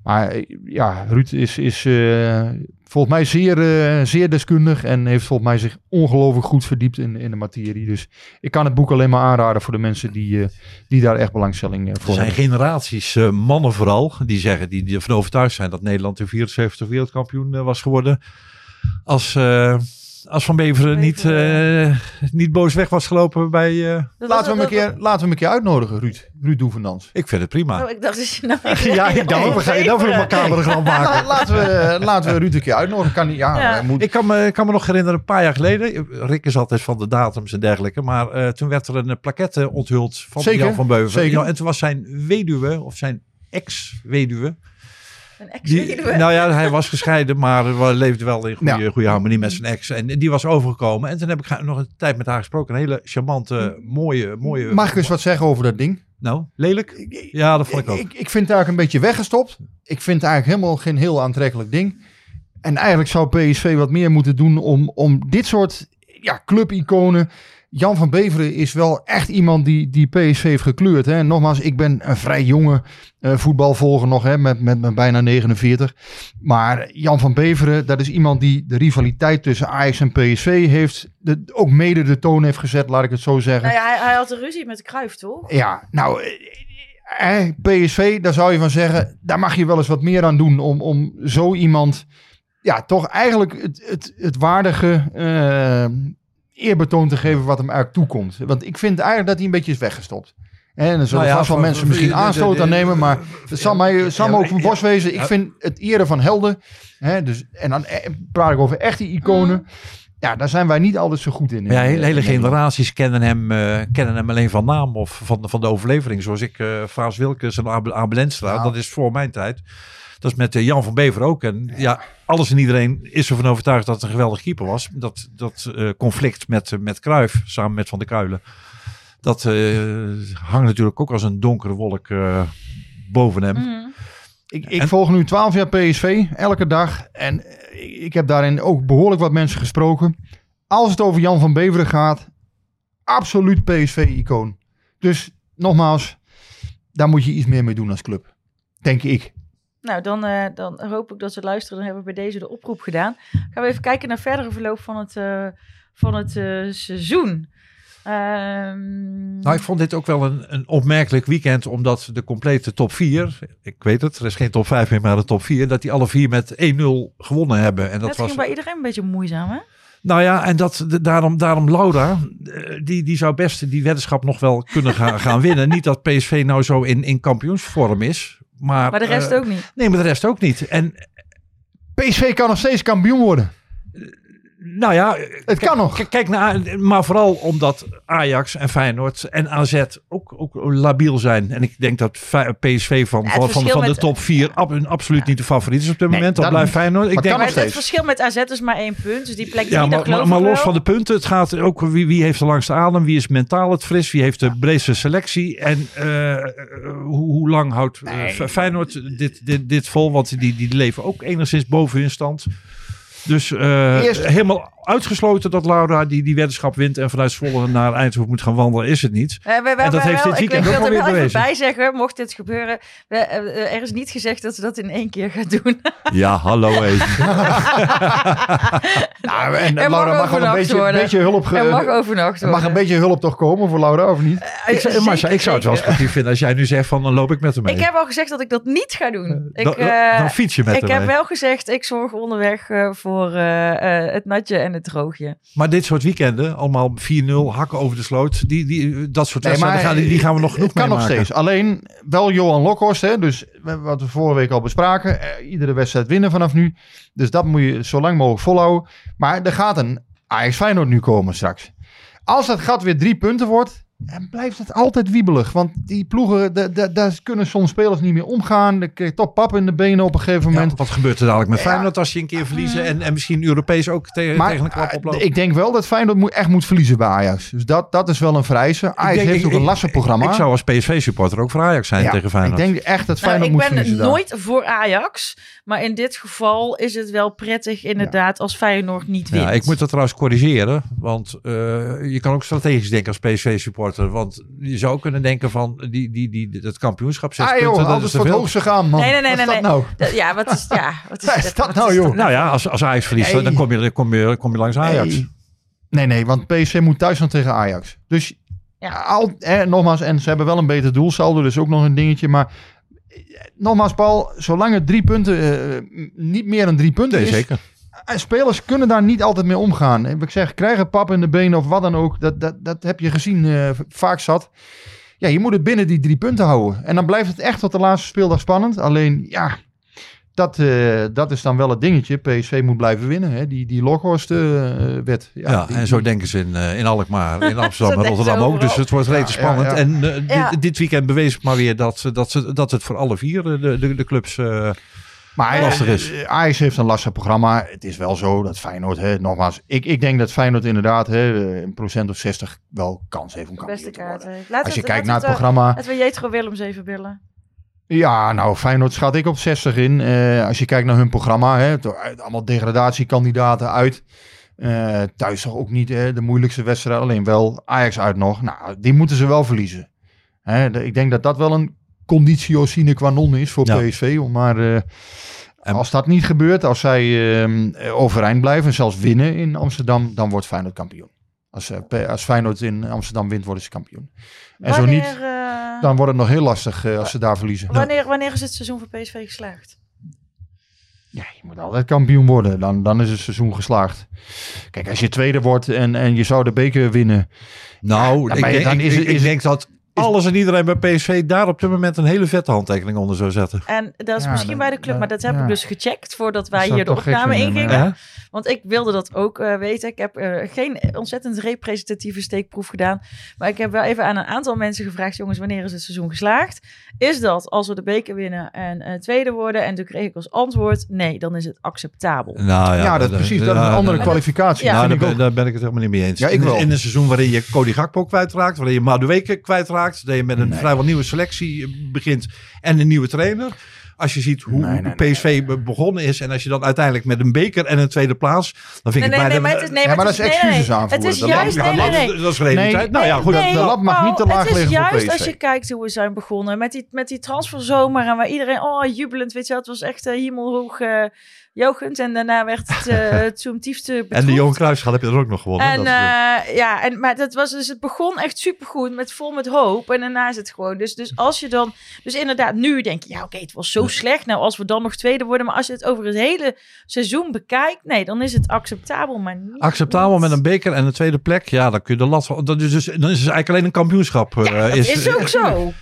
Maar eh, ja, Ruud is, is eh, volgens mij zeer, eh, zeer deskundig en heeft volgens mij zich ongelooflijk goed verdiept in, in de materie. Dus ik kan het boek alleen maar aanraden voor de mensen die, die daar echt belangstelling eh, Er voor zijn hebben. generaties mannen vooral die zeggen, die, die ervan overtuigd zijn dat Nederland in 74 wereldkampioen was geworden. Als, als Van Beveren niet, Beveren, eh, niet boos weg was gelopen bij... eh, Laten we, hem een dat- keer, laten we hem een keer uitnodigen, Ruud. Ruud Doevendans. ik vind het prima. Oh, ik dacht dat je nou... ja, ik dacht we gaan je dan voor elkaar een grap La- maken. laten, we, laten we Ruud een keer uitnodigen. Kan niet, ja, Ja. hij moet, Ik kan, me, kan me nog herinneren, een paar jaar geleden. Rick is altijd van de datums en dergelijke. Maar eh, toen werd er een plaquette onthuld van Zeker, Jan van Beuven. zeker. Ja, en toen was zijn weduwe, of zijn ex-weduwe. Een ex Die, nou ja, hij was gescheiden, maar leefde wel in goede, Ja. goede harmonie met zijn ex. En die was overgekomen. En toen heb ik nog een tijd met haar gesproken. Een hele charmante, mooie, mooie... mag ik eens wat zeggen over dat ding? Nou, lelijk? Ja, dat vond ik ook. Ik, ik vind het eigenlijk een beetje weggestopt. Ik vind het eigenlijk helemaal geen heel aantrekkelijk ding. En eigenlijk zou PSV wat meer moeten doen om, om dit soort ja, clubiconen. Jan van Beveren is wel echt iemand die, die PSV heeft gekleurd. Hè. En nogmaals, ik ben een vrij jonge eh, voetbalvolger nog, hè, met, met bijna 49. Maar Jan van Beveren, dat is iemand die de rivaliteit tussen Ajax en PSV heeft. De, ook mede de toon heeft gezet, laat ik het zo zeggen. Nou ja, hij, hij had een ruzie met de Kruif, toch? Ja, nou, eh, eh, PSV, daar zou je van zeggen, daar mag je wel eens wat meer aan doen om, om zo iemand, ja, toch eigenlijk het, het, het waardige eh, eerbetoon te geven wat hem eigenlijk toekomt. Want ik vind eigenlijk dat hij een beetje is weggestopt. En er zullen Nou ja, vast wel van- mensen misschien aanstoot aan nemen, maar het zal mij, zal ja, me ook maar- van ja, bos wezen. Ik vind het eren van helden, hè, dus, en dan eh, praat ik over echte iconen. Ja, daar zijn wij niet altijd zo goed in. Ja, in, hele, generaties kennen hem, eh, kennen hem alleen van naam of van, van de overlevering. Zoals ik, eh Fraas Wilkes en Abel Abel Enstra. Ja. Dat is voor mijn tijd. Dat is met eh, Jan van Bever ook. En ja. alles en iedereen is ervan overtuigd dat het een geweldig keeper was. Dat, dat eh, conflict met, eh, met Cruijff, samen met Van der Kuilen. Dat eh, hangt natuurlijk ook als een donkere wolk eh, boven hem. Mhm. Ik, ik En- volg nu 12 jaar PSV, elke dag. En ik, ik heb daarin ook behoorlijk wat mensen gesproken. Als het over Jan van Beveren gaat, absoluut PSV-icoon. Dus nogmaals, daar moet je iets meer mee doen als club. Denk ik. Nou, dan, eh, dan hoop ik dat ze luisteren. Dan hebben we bij deze de oproep gedaan. Gaan we even kijken naar verdere verloop van het, eh, van het eh, seizoen. Ehm, Nou, ik vond dit ook wel een, een opmerkelijk weekend, omdat de complete top 4, ik weet het, er is geen top 5 meer, maar de top 4, dat die alle vier met 1-0 gewonnen hebben. En dat dat was, ging bij iedereen een beetje moeizaam, hè? nou ja, en dat, daarom, daarom Laura, die, die zou best die weddenschap nog wel kunnen gaan, gaan winnen. Niet dat PSV nou zo in, in kampioensvorm is, maar... Maar de rest eh, ook niet. Nee, maar de rest ook niet. En PSV kan nog steeds kampioen worden. Nou ja, Het kan nog. Kijk naar, maar vooral omdat Ajax en Feyenoord en AZ ook, ook labiel zijn. En ik denk dat PSV van, Ja, het van, van, de top 4 ab, een absoluut niet de favoriet is op dit Nee, moment. Dat dat blijft. Feyenoord. Ik Maar denk, Maar het steeds. verschil met AZ is maar één punt. Dus die plek ja, maar, geloof maar, maar los van de punten, het gaat ook wie, wie heeft de langste adem, wie is mentaal het fris, wie heeft de breedste selectie en eh, eh, hoe, hoe lang houdt eh, Feyenoord dit, dit, dit vol, want die, die leven ook enigszins boven hun stand. Dus Eerst- helemaal uitgesloten dat Laura die, die weddenschap wint en vanuit Zwolle naar Eindhoven moet gaan wandelen, is het niet. Eh, we- we- En dat we- heeft wel- dit ik- weekend ik ook wil er alweer wel even bewezen. bij zeggen, mocht dit gebeuren. we- eh, er is niet gezegd dat ze dat in één keer gaat doen. Ja, hallo even. Nou, en Er mag Laura mag wel een overnacht beetje, een worden. beetje hulp ge- Er mag overnacht er mag een worden. beetje hulp toch komen voor Laura, of niet? ik, zou, Marcia, ik zou het wel zeker. sportief vinden als jij nu zegt van dan loop ik met hem mee. Ik heb al gezegd dat ik dat niet ga doen. Ik, dan, dan- eh, dan fiets je met ik hem heb mee. wel gezegd, ik zorg onderweg eh, voor eh, eh, het natje en het droogje. Maar dit soort weekenden, allemaal 4-0, hakken over de sloot, die, die, dat soort Nee, wedstrijden, gaan, die, die gaan we nog genoeg kan nog steeds. Alleen wel Johan Lokhorst, hè, dus we- wat we vorige week al bespraken. eh, iedere wedstrijd winnen vanaf nu. Dus dat moet je zo lang mogelijk volhouden. Maar er gaat een Ajax Feyenoord nu komen straks. Als het gat weer drie punten wordt, dan blijft het altijd wiebelig. Want die ploegen, da- da- daar kunnen soms spelers niet meer omgaan. Dan krijg je toch pap in de benen op een gegeven Ja, moment. wat gebeurt er dadelijk met. Feyenoord als je een keer verliezen en, en misschien Europees ook te- maar tegen een klap eh, oploopt? ik denk wel dat Feyenoord moet, echt moet verliezen bij Ajax. Dus dat, dat is wel een vereise. Ajax denk- heeft ik- ook een ik- lastig programma. Ik zou als PSV-supporter ook voor Ajax zijn Ja, tegen Feyenoord. Ik denk echt dat Nou, Feyenoord ik moet ben verliezen daar. nooit voor Ajax. Maar in dit geval is het wel prettig inderdaad als Feyenoord niet wint. Ja, ik moet dat trouwens corrigeren, want eh, je kan ook strategisch denken als PSV-supporter. Want je zou kunnen denken van die, die, die, dat kampioenschap, zes Ah punten, joh, dat is te veel. hoogste gaan, man. Nee, nee, nee, Wat is nee, dat nee. nou? Ja, wat is, ja, wat is, dat Wat nou, is joh? Nou ja, als, als Ajax verliest, Nee. dan kom je, dan kom je, kom je langs Ajax. Nee. nee, nee, want PSV moet thuis dan tegen Ajax. Dus Ja. al, eh, nogmaals, en ze hebben wel een beter doelsaldo, dus ook nog een dingetje. Maar eh, nogmaals, Paul, zolang het drie punten, eh, niet meer dan drie punten Nee, is, zeker. Eh, spelers kunnen daar niet altijd mee omgaan. En Ik zeg, krijgen pap in de benen of wat dan ook, dat, dat, dat heb je gezien eh, vaak zat. Ja, je moet het binnen die drie punten houden. En dan blijft het echt tot de laatste speeldag spannend. Alleen, ja, dat, eh, dat is dan wel het dingetje. PSV moet blijven winnen. Hè? Die, die Loghorst-wet. Ja, die- en zo denken ze in, eh, in Alkmaar, in Amsterdam en Rotterdam ook. Dus het wordt redelijk Ja, ja, spannend. ja. En dit, Ja. dit weekend bewees het maar weer dat, ze- dat, ze, dat het voor alle vier de, de, de clubs... eh, Maar lastig is. eh, Ajax heeft een lastig programma. Het is wel zo dat Feyenoord, hè, nogmaals, ik, ik denk dat Feyenoord inderdaad hè, eh, een procent of 60 wel kans heeft om kampioen beste te worden. Laten Als je het- kijkt naar het we programma. Laten we Jetro Willems even billen. Ja, nou, Feyenoord schat ik op 60 in. Eh, als je kijkt naar hun programma, hè, allemaal degradatiekandidaten uit. Eh, thuis toch ook niet hè, de moeilijkste wedstrijd, alleen wel Ajax uit nog. Nou, die moeten ze wel verliezen. Hè, de- ik denk dat dat wel een conditio sine qua non is voor Ja. PSV. Om maar, eh, En- als dat niet gebeurt, als zij ehm, eh, overeind blijven en zelfs winnen in Amsterdam, dan wordt Feyenoord kampioen. Als, eh, P- als Feyenoord in Amsterdam wint, worden ze kampioen. En zo niet, eh, dan wordt het nog heel lastig als ze daar verliezen. wanneer, wanneer is het seizoen voor PSV geslaagd? Ja, je moet altijd kampioen worden. Dan, dan is het seizoen geslaagd. Kijk, als je tweede wordt en, en je zou de beker winnen. nou, dan ik, denk, dan ik, is het- ik is denk dat alles en iedereen bij PSV daar op dit moment een hele vette handtekening onder zou zetten. En dat is Ja, misschien dat- bij de club, dat- maar dat heb ja. ik dus gecheckt voordat wij hier de opname ingingen. Want ik wilde dat ook eh, weten. Ik heb eh, geen ontzettend representatieve steekproef gedaan. Maar ik heb wel even aan een aantal mensen gevraagd: jongens, wanneer is het seizoen geslaagd? Is dat als we de beker winnen en eh, tweede worden? En toen kreeg ik als antwoord: nee, dan is het acceptabel. Nou Ja, dat is precies. Dat is een andere kwalificatie. Ja. Vind daar, ben, ook. daar ben ik het helemaal niet mee eens. Ja, ik in, wel. in een seizoen waarin je Cody Gakpo kwijtraakt, waarin je Madueke kwijtraakt, dat je met een vrijwel nieuwe selectie begint en een nieuwe trainer. Als je ziet hoe Nee, nee, nee, PSV be- begonnen is en als je dan uiteindelijk met een beker en een tweede plaats, dan vind Nee, ik nee, bijna... maar het is, nee, Ja, maar het dat is excuses nee. aanvoeren. Het is Dat juist, dat nee, dat, nee. dat is realiteit. Nou ja, goed. Nee, de lat mag niet te laag Het is liggen voor juist PSV. als je kijkt hoe we zijn begonnen. Met die, met die transferzomer en waar iedereen, oh jubelend, weet je wel. Het was echt uh, hemelhoog jochend. En daarna werd het uh, tiefste En de Johan Cruijffschaal heb je er ook nog gewonnen. En dat, uh, ja, en, maar dat was dus, het begon echt supergoed, met vol met hoop. En daarna is het gewoon, dus, dus als je dan, dus inderdaad, nu denk je, ja oké, okay, het was zo slecht. Nou, als we dan nog tweede worden, maar als je het over het hele seizoen bekijkt, nee, dan is het acceptabel, maar niet. Acceptabel met een beker en een tweede plek, ja, dan kun je de lat, dat is dus, dan is het eigenlijk alleen een kampioenschap. Ja, dat is, is ook zo.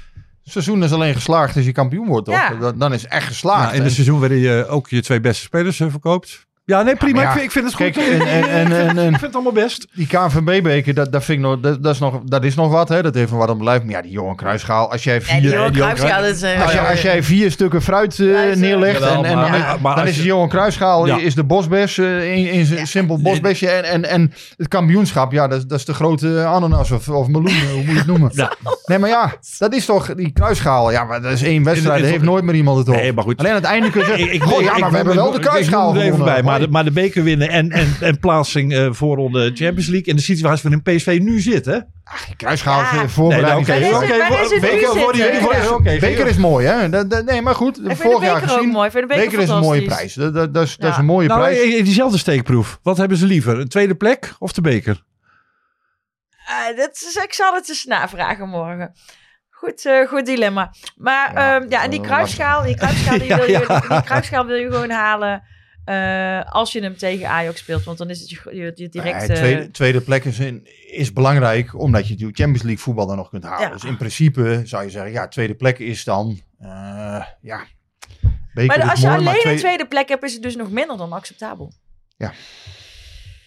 Het seizoen is alleen geslaagd als je kampioen wordt, toch? Ja. Dan is het echt geslaagd. Nou, in een seizoen waarin je ook je twee beste spelers uh, verkoopt. Ja, nee, prima. Ja, ja, ik, vind, ik, vind, het goed. Kijk, en, en, en, en, ik vind het allemaal best. Die KNVB-beker, dat, dat, vind ik nog, dat, dat, is nog, dat is nog wat. Hè? Dat heeft van wat om blijft. Maar ja, die Johan Kruisschaal. Als jij vier, ja, die Johan Kruisschaal is... Uh, als, je, als jij vier stukken fruit uh, neerlegt Jawel, en, en maar, dan, maar dan is je, de Johan Kruisschaal ja. is de bosbes, uh, in, in ja. simpel bosbesje. En, en, en het kampioenschap, ja, dat, dat is de grote ananas of, of meloen, hoe moet je het noemen? Ja. Nee, maar ja, dat is toch die Kruisschaal. Ja, maar dat is één wedstrijd, dat heeft nooit meer iemand het op. Nee, maar goed. Alleen aan het einde kun je zeggen, ik, oh ja, maar we hebben wel de er even gewonnen. Maar de, maar de beker winnen en, en, en plaatsing uh, voor de Champions League in de situatie waarin PSV nu zit, hè? Ach, die kruisschaal ja. voorbereiding. Nee, nou, okay, okay, okay, beker, voor die, beker, is, okay, beker is mooi, hè? Nee, maar goed. Ik vorig jaar beker gezien. Ook mooi. Vind de beker, beker is een mooie prijs. Dat, dat, dat, is, ja. dat is een mooie nou, prijs. In diezelfde steekproef. Wat hebben ze liever? Een tweede plek of de beker? Uh, dat is, ik zal het eens navragen morgen. Goed, uh, goed dilemma. Maar ja, um, ja en die kruisschaal, die kruisschaal, die, wil je, die kruisschaal wil je gewoon halen. Uh, als je hem tegen Ajax speelt, want dan is het je, je, je direct... Nee, tweede, tweede plek is, in, is belangrijk, omdat je de Champions League voetbal dan nog kunt halen. Ja. Dus in principe zou je zeggen, ja, tweede plek is dan, uh, ja... Maar als je mooi, alleen twee... een tweede plek hebt, is het dus nog minder dan acceptabel. Ja.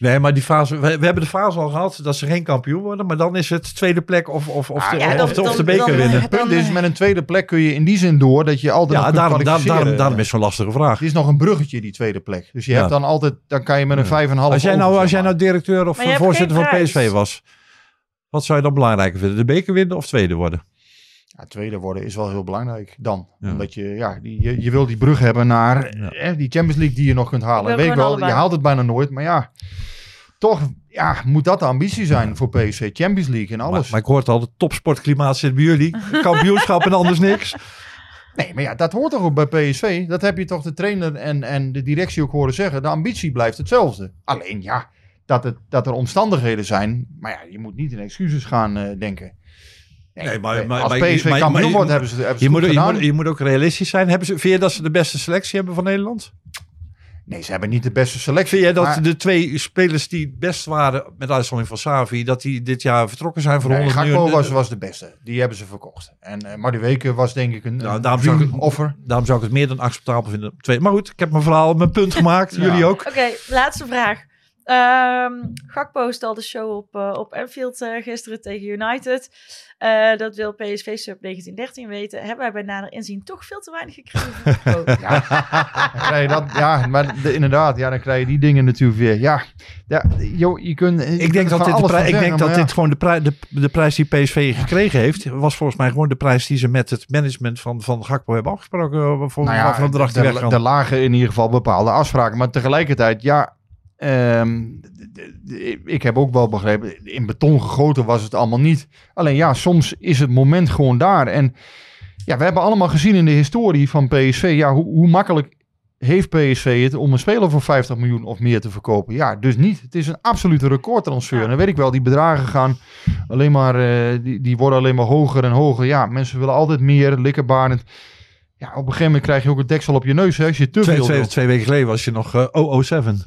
Nee, maar die fase, we, we, hebben de fase al gehad dat ze geen kampioen worden. Maar dan is het tweede plek of, of, of, de, ah, ja, of, dan, of de dan, beker dan, winnen. Het punt is, met een tweede plek kun je in die zin door dat je altijd ja, nog daarom, kunt daarom, daarom, daarom is zo'n lastige vraag. Het is nog een bruggetje, die tweede plek. Dus je ja. hebt dan altijd, dan kan je met een vijf en half Als jij nou, als jij nou directeur of voorzitter van PSV was, wat zou je dan belangrijker vinden? De beker winnen of tweede worden? Ja, tweede worden is wel heel belangrijk dan. Ja. Omdat je, ja, die, je, je wil die brug hebben naar ja. eh, die Champions League die je nog kunt halen. Weet wel, allebei. je haalt het bijna nooit, maar ja, toch ja, moet dat de ambitie zijn voor PSV. Champions League en alles. Maar, maar ik hoor al, het topsportklimaat zit bij jullie. Kampioenschap en anders niks. Nee, maar ja, dat hoort toch ook bij PSV. Dat heb je toch de trainer en, en de directie ook horen zeggen. De ambitie blijft hetzelfde. Alleen ja, dat, het, dat er omstandigheden zijn. Maar ja, je moet niet in excuses gaan uh, denken. Nee, nee, maar, maar, als PSV maar, kampioen maar, wordt, hebben ze, hebben ze je, moet, je, moet, je moet ook realistisch zijn. Hebben ze, vind je dat ze de beste selectie hebben van Nederland? Nee, ze hebben niet de beste selectie. Vind jij dat maar... de twee spelers die het best waren, met uitzondering van Savi, dat die dit jaar vertrokken zijn voor nee, 100 Gakpo miljoen? was, was de beste. Die hebben ze verkocht. En uh, maar die weken was denk ik een, nou, een daarom, zou ik, offer. daarom zou ik het meer dan acceptabel vinden. Twee. Maar goed, ik heb mijn verhaal, mijn punt gemaakt. ja. Jullie ook. Oké, okay, laatste vraag. Um, Gakpo stelde de show op, uh, op Anfield uh, gisteren tegen United. Uh, dat wil PSV Sub 1913 weten. Hebben wij bij nader inzien toch veel te weinig gekregen? ja, je dat, ja, maar de, inderdaad, ja, dan krijg je die dingen natuurlijk weer. Ja, ja joh, je kunt. Je ik denk dat dit, de prij, ik denk dat ja. dit gewoon de, prij, de, de prijs die PSV gekregen heeft, was volgens mij gewoon de prijs die ze met het management van, van Gakpo hebben afgesproken. Voor, nou ja, van de, de, de lagen in ieder geval bepaalde afspraken. Maar tegelijkertijd, ja, Um, ik heb ook wel begrepen, in beton gegoten was het allemaal niet. Alleen ja, soms is het moment gewoon daar. En ja, we hebben allemaal gezien in de historie van PSV, ja, hoe, hoe makkelijk heeft PSV het om een speler voor 50 miljoen of meer te verkopen? Ja, dus niet. Het is een absolute recordtransfer. En dan weet ik wel, die bedragen gaan alleen maar, uh, die, die worden alleen maar hoger en hoger. Ja, mensen willen altijd meer, likkerbarend. Ja, op een gegeven moment krijg je ook het deksel op je neus hè, als je te twee, veel twee, weken geleden was je nog uh, 007.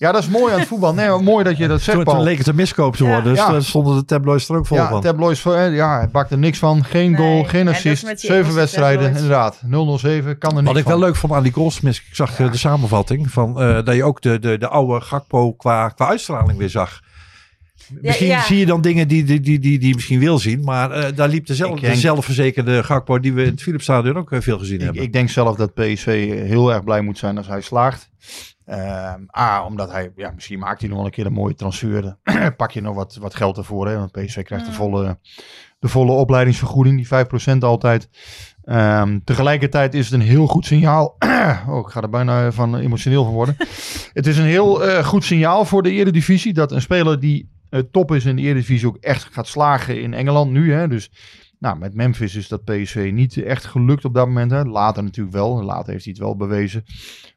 Ja, dat is mooi aan het voetbal. Nee, mooi dat je dat zegt, Toen, toen leek het een miskoop te Ja. worden. Dus Ja. daar stonden de tabloids er ook vol Ja, van. tabloids, voor, eh, ja, hij bakte niks van. Geen Nee, goal, en geen dat assist. met die Zeven Engelse wedstrijden, tabloids. inderdaad. 007, kan er niks Wat ik van. wel leuk vond aan die goalsmis, ik zag eh, de samenvatting van eh, dat je ook de, de, de oude Gakpo qua, qua uitstraling weer zag. Misschien ja. zie je dan dingen die, die, die, die, die je misschien wil zien, maar eh, daar liep dezelfde, denk- de zelfverzekerde Gakpo die we in het Philipsstadion ook eh, veel gezien Ik, hebben. ik denk zelf dat PSV heel erg blij moet zijn als hij slaagt. Ehm, A, omdat hij, ja, misschien maakt hij nog wel een keer een mooie transfer. Pak je nog wat, wat geld ervoor, hè? want PSV krijgt de, volle, de volle opleidingsvergoeding, die 5% altijd. Ehm, tegelijkertijd is het een heel goed signaal. oh, ik ga er bijna van emotioneel van worden. het is een heel eh, goed signaal voor de Eredivisie dat een speler die eh, top is in de Eredivisie ook echt gaat slagen in Engeland nu. Hè? Dus nou, met Memphis is dat PSV niet echt gelukt op dat moment. Hè. Later natuurlijk wel. Later heeft hij het wel bewezen.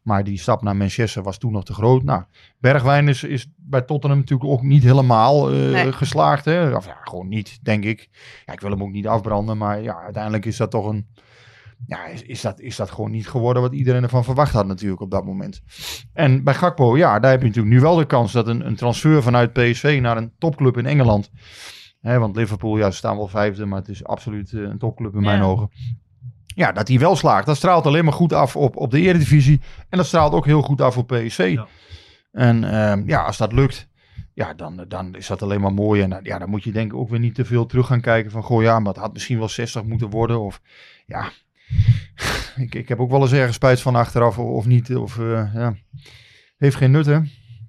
Maar die stap naar Manchester was toen nog te groot. Nou, Bergwijn is, is bij Tottenham natuurlijk ook niet helemaal eh, Nee. geslaagd. Hè. Of ja, gewoon niet, denk ik. Ja, ik wil hem ook niet afbranden. Maar ja, uiteindelijk is dat toch een... Ja, is, is, dat, is dat gewoon niet geworden wat iedereen ervan verwacht had natuurlijk op dat moment. En bij Gakpo, ja, daar heb je natuurlijk nu wel de kans dat een, een transfer vanuit PSV naar een topclub in Engeland... Hè, want Liverpool, ja, ze staan wel vijfde, maar het is absoluut eh, een topclub in Ja. mijn ogen. Ja, dat hij wel slaagt. Dat straalt alleen maar goed af op, op de Eredivisie. En dat straalt ook heel goed af op PSV. Ja. En ehm, ja, als dat lukt, ja, dan, dan is dat alleen maar mooi. En dan- ja, dan moet je denk ik ook weer niet te veel terug gaan kijken van... Goh, ja, maar het had misschien wel 60 moeten worden. Of ja, ik, ik heb ook wel eens ergens spijt van achteraf of, niet. Of eh, ja, heeft geen nut hè.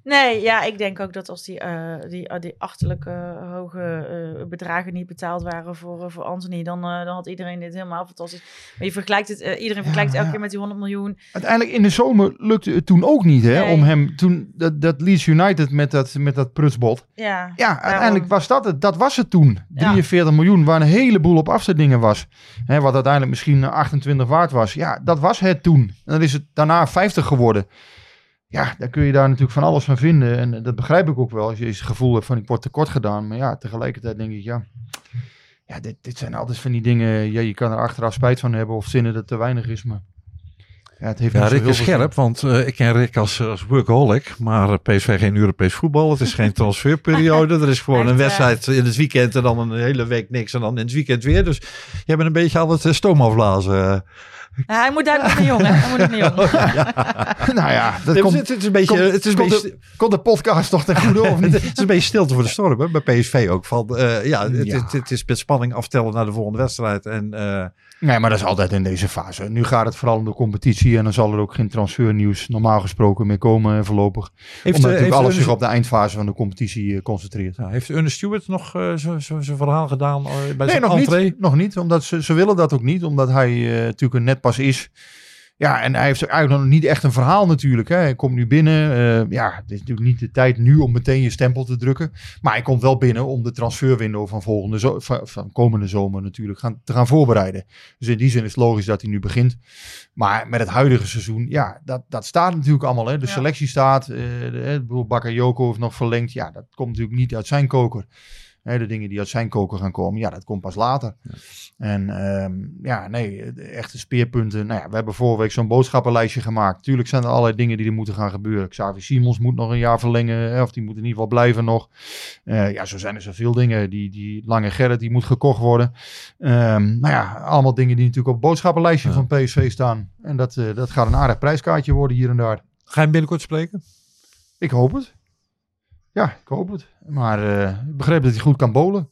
Nee, ja, ik denk ook dat als die, eh, die, eh, die achterlijke eh, hoge eh, bedragen niet betaald waren voor, voor Anthony, dan, dan had iedereen dit helemaal fantastisch. Maar je vergelijkt het, iedereen vergelijkt het elke ja. keer met die 100 miljoen. Uiteindelijk in de zomer lukte het toen ook niet hè. Nee. Om hem, toen dat, dat Leeds United met dat, met dat prutsbod. Ja, Ja, uiteindelijk was dat het. Dat was het toen. Ja. 43 miljoen, waar een heleboel op afzetingen was. Hè, wat uiteindelijk misschien 28 waard was. Ja, dat was het toen. En dan is het daarna 50 geworden. Ja, dan kun je daar natuurlijk van alles van vinden. En dat begrijp ik ook wel. Als je het gevoel hebt van ik word tekort gedaan. Maar ja, tegelijkertijd denk ik, ja... Ja, dit, dit zijn altijd van die dingen... Ja, je kan er achteraf spijt van hebben of zinnen dat het te weinig is. Maar ja, het heeft Ja, Rick is scherp, want eh, ik ken Rick als, als workaholic, maar eh, PSV geen Europees voetbal. Het is geen transferperiode. Er is gewoon een wedstrijd in het weekend en dan een hele week niks en dan in het weekend weer. Dus je bent een beetje aan het eh, stoom afblazen. Ja, hij moet duidelijk naar jong, hè? Hij moet ook naar jong. zin. Nou ja, dat Nee, komt, het, het is een beetje, komt- het is een komt beetje, de, komt de podcast toch ten goede of niet? het is een beetje stilte voor de storm hè, bij PSV ook. Van, eh, ja, het, Ja. Het, het is met spanning aftellen naar de volgende wedstrijd. En eh, Nee, maar dat is altijd in deze fase. Nu gaat het vooral om de competitie en dan zal er ook geen transfernieuws normaal gesproken meer komen eh, voorlopig. heeft, Omdat eh, natuurlijk heeft, alles zich op de eindfase van de competitie eh, concentreert. heeft Ernest Stewart nog zo- zo- zijn verhaal gedaan bij Nee, zijn nog entree? niet, nog niet. Omdat ze, ze willen dat ook niet. Omdat hij natuurlijk een netpas is. Ja, en hij heeft eigenlijk nog niet echt een verhaal natuurlijk. Hè. Hij komt nu binnen. eh, ja, het is natuurlijk niet de tijd nu om meteen je stempel te drukken. Maar hij komt wel binnen om de transferwindow van, volgende zo van, komende zomer natuurlijk gaan, te gaan voorbereiden. Dus in die zin is het logisch dat hij nu begint. Maar met het huidige seizoen, ja, dat, dat staat natuurlijk allemaal. Hè. De Ja. selectie staat. eh de, Bakayoko heeft nog verlengd. Ja, dat komt natuurlijk niet uit zijn koker. Hè, de dingen die uit zijn koker gaan komen, ja, dat komt pas later. En ehm, ja, nee, de echte speerpunten. Nou ja, we hebben vorige week zo'n boodschappenlijstje gemaakt. Tuurlijk zijn er allerlei dingen die er moeten gaan gebeuren. Xavi Simons moet nog een jaar verlengen, hè, of die moet in ieder geval blijven nog. Eh, ja, zo zijn er zoveel dingen. Die, die Lange Gerrit, die moet gekocht worden. Ehm, nou ja, allemaal dingen die natuurlijk op het boodschappenlijstje Ja. van PSV staan. En dat, eh, dat gaat een aardig prijskaartje worden hier en daar. Ga je hem binnenkort spreken? Ik hoop het. Ja, ik hoop het. Maar eh, ik begreep dat hij goed kan bolen.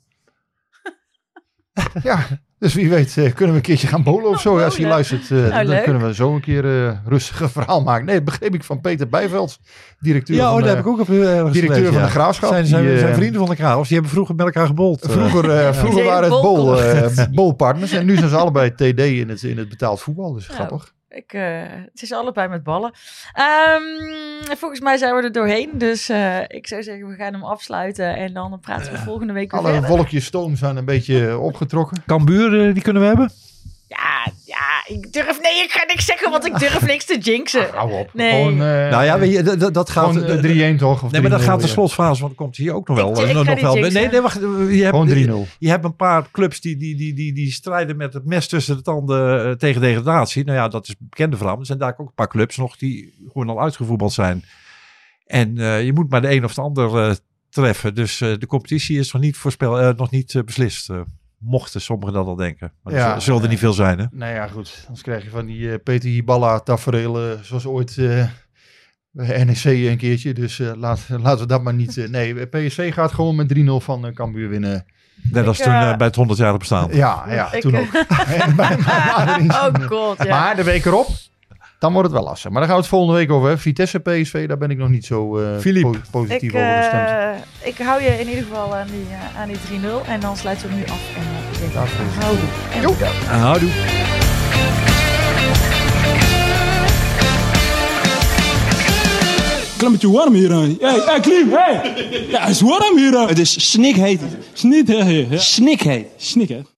ja, dus wie weet eh, kunnen we een keertje gaan bolen of zo. Oh, Als hij bolen. luistert, eh, Nou, dan leuk. kunnen we zo een keer eh rustig een verhaal maken. Nee, dat begreep ik van Peter Bijveld, directeur Ja, van, oh, daar eh, heb ik ook ergens directeur gelezen, van ja. de Graafschap. Zijn, zijn, Die, zijn vrienden van de Graafs. Die hebben vroeger met elkaar gebold. Vroeger, eh, vroeger waren het bol- bol, eh, bolpartners en nu zijn ze allebei TD in het, in het betaald voetbal. Dus Ja. grappig. Ik, eh, het is allebei met ballen. Ehm, volgens mij zijn we er doorheen. Dus eh, ik zou zeggen, we gaan hem afsluiten. En dan praten we volgende week weer Alle verder. wolkjes stoom zijn een beetje opgetrokken. Cambuur, eh, die kunnen we hebben. Ja, ja, ik durf... Nee, ik ga niks zeggen, want ik durf niks te jinxen. Hou op. Nee. Gewoon, eh, nou ja, weet je, dat- dat, gaat... gewoon eh, eh, 3-1 toch? Of Nee, maar dat 3-0, gaat de slotfase, want er komt hier ook nog wel. Ik- ik nog wel nee, nee, wacht. Je hebt, Gewoon 3-0. je hebt een paar clubs die, die, die, die, die strijden met het mes tussen de tanden tegen degradatie. Nou ja, dat is bekende verhaal. Er zijn daar ook een paar clubs nog die gewoon al uitgevoetbald zijn. En eh, je moet maar de een of de ander eh, treffen. Dus eh, de competitie is nog niet, voorspel, nog niet beslist. Mochten sommigen dat al denken. Maar Ja, er zullen er niet veel zijn, hè? Nou ja, goed. Anders krijg je van die eh, Peter Hiballa tafereelen zoals ooit eh, bij NEC een keertje. Dus eh, laat, laten we dat maar niet... nee, PSV gaat gewoon met 3-0 van eh, Cambuur winnen. Net als Ik, toen bij het 100 jaar bestaan. Ja, ja Ik, toen ook. Oh god, ja. Maar de week erop, dan wordt het wel lastig. Maar daar gaan we het volgende week over. hebben. Vitesse PSV, daar ben ik nog niet zo eh, po- positief ik, over gestemd. eh, ik hou je in ieder geval aan die, eh, aan die 3-0. En dan sluiten we hem nu af. En uh, ik denk, Daarvoor is het. houdoe. En Jo. Houdoe. Klimmetje warm hier aan. Hey, hey, Klim, hey! Ja, het is warm hier aan. Het is snikheet. Snikheet. Snikheet. Snikheet.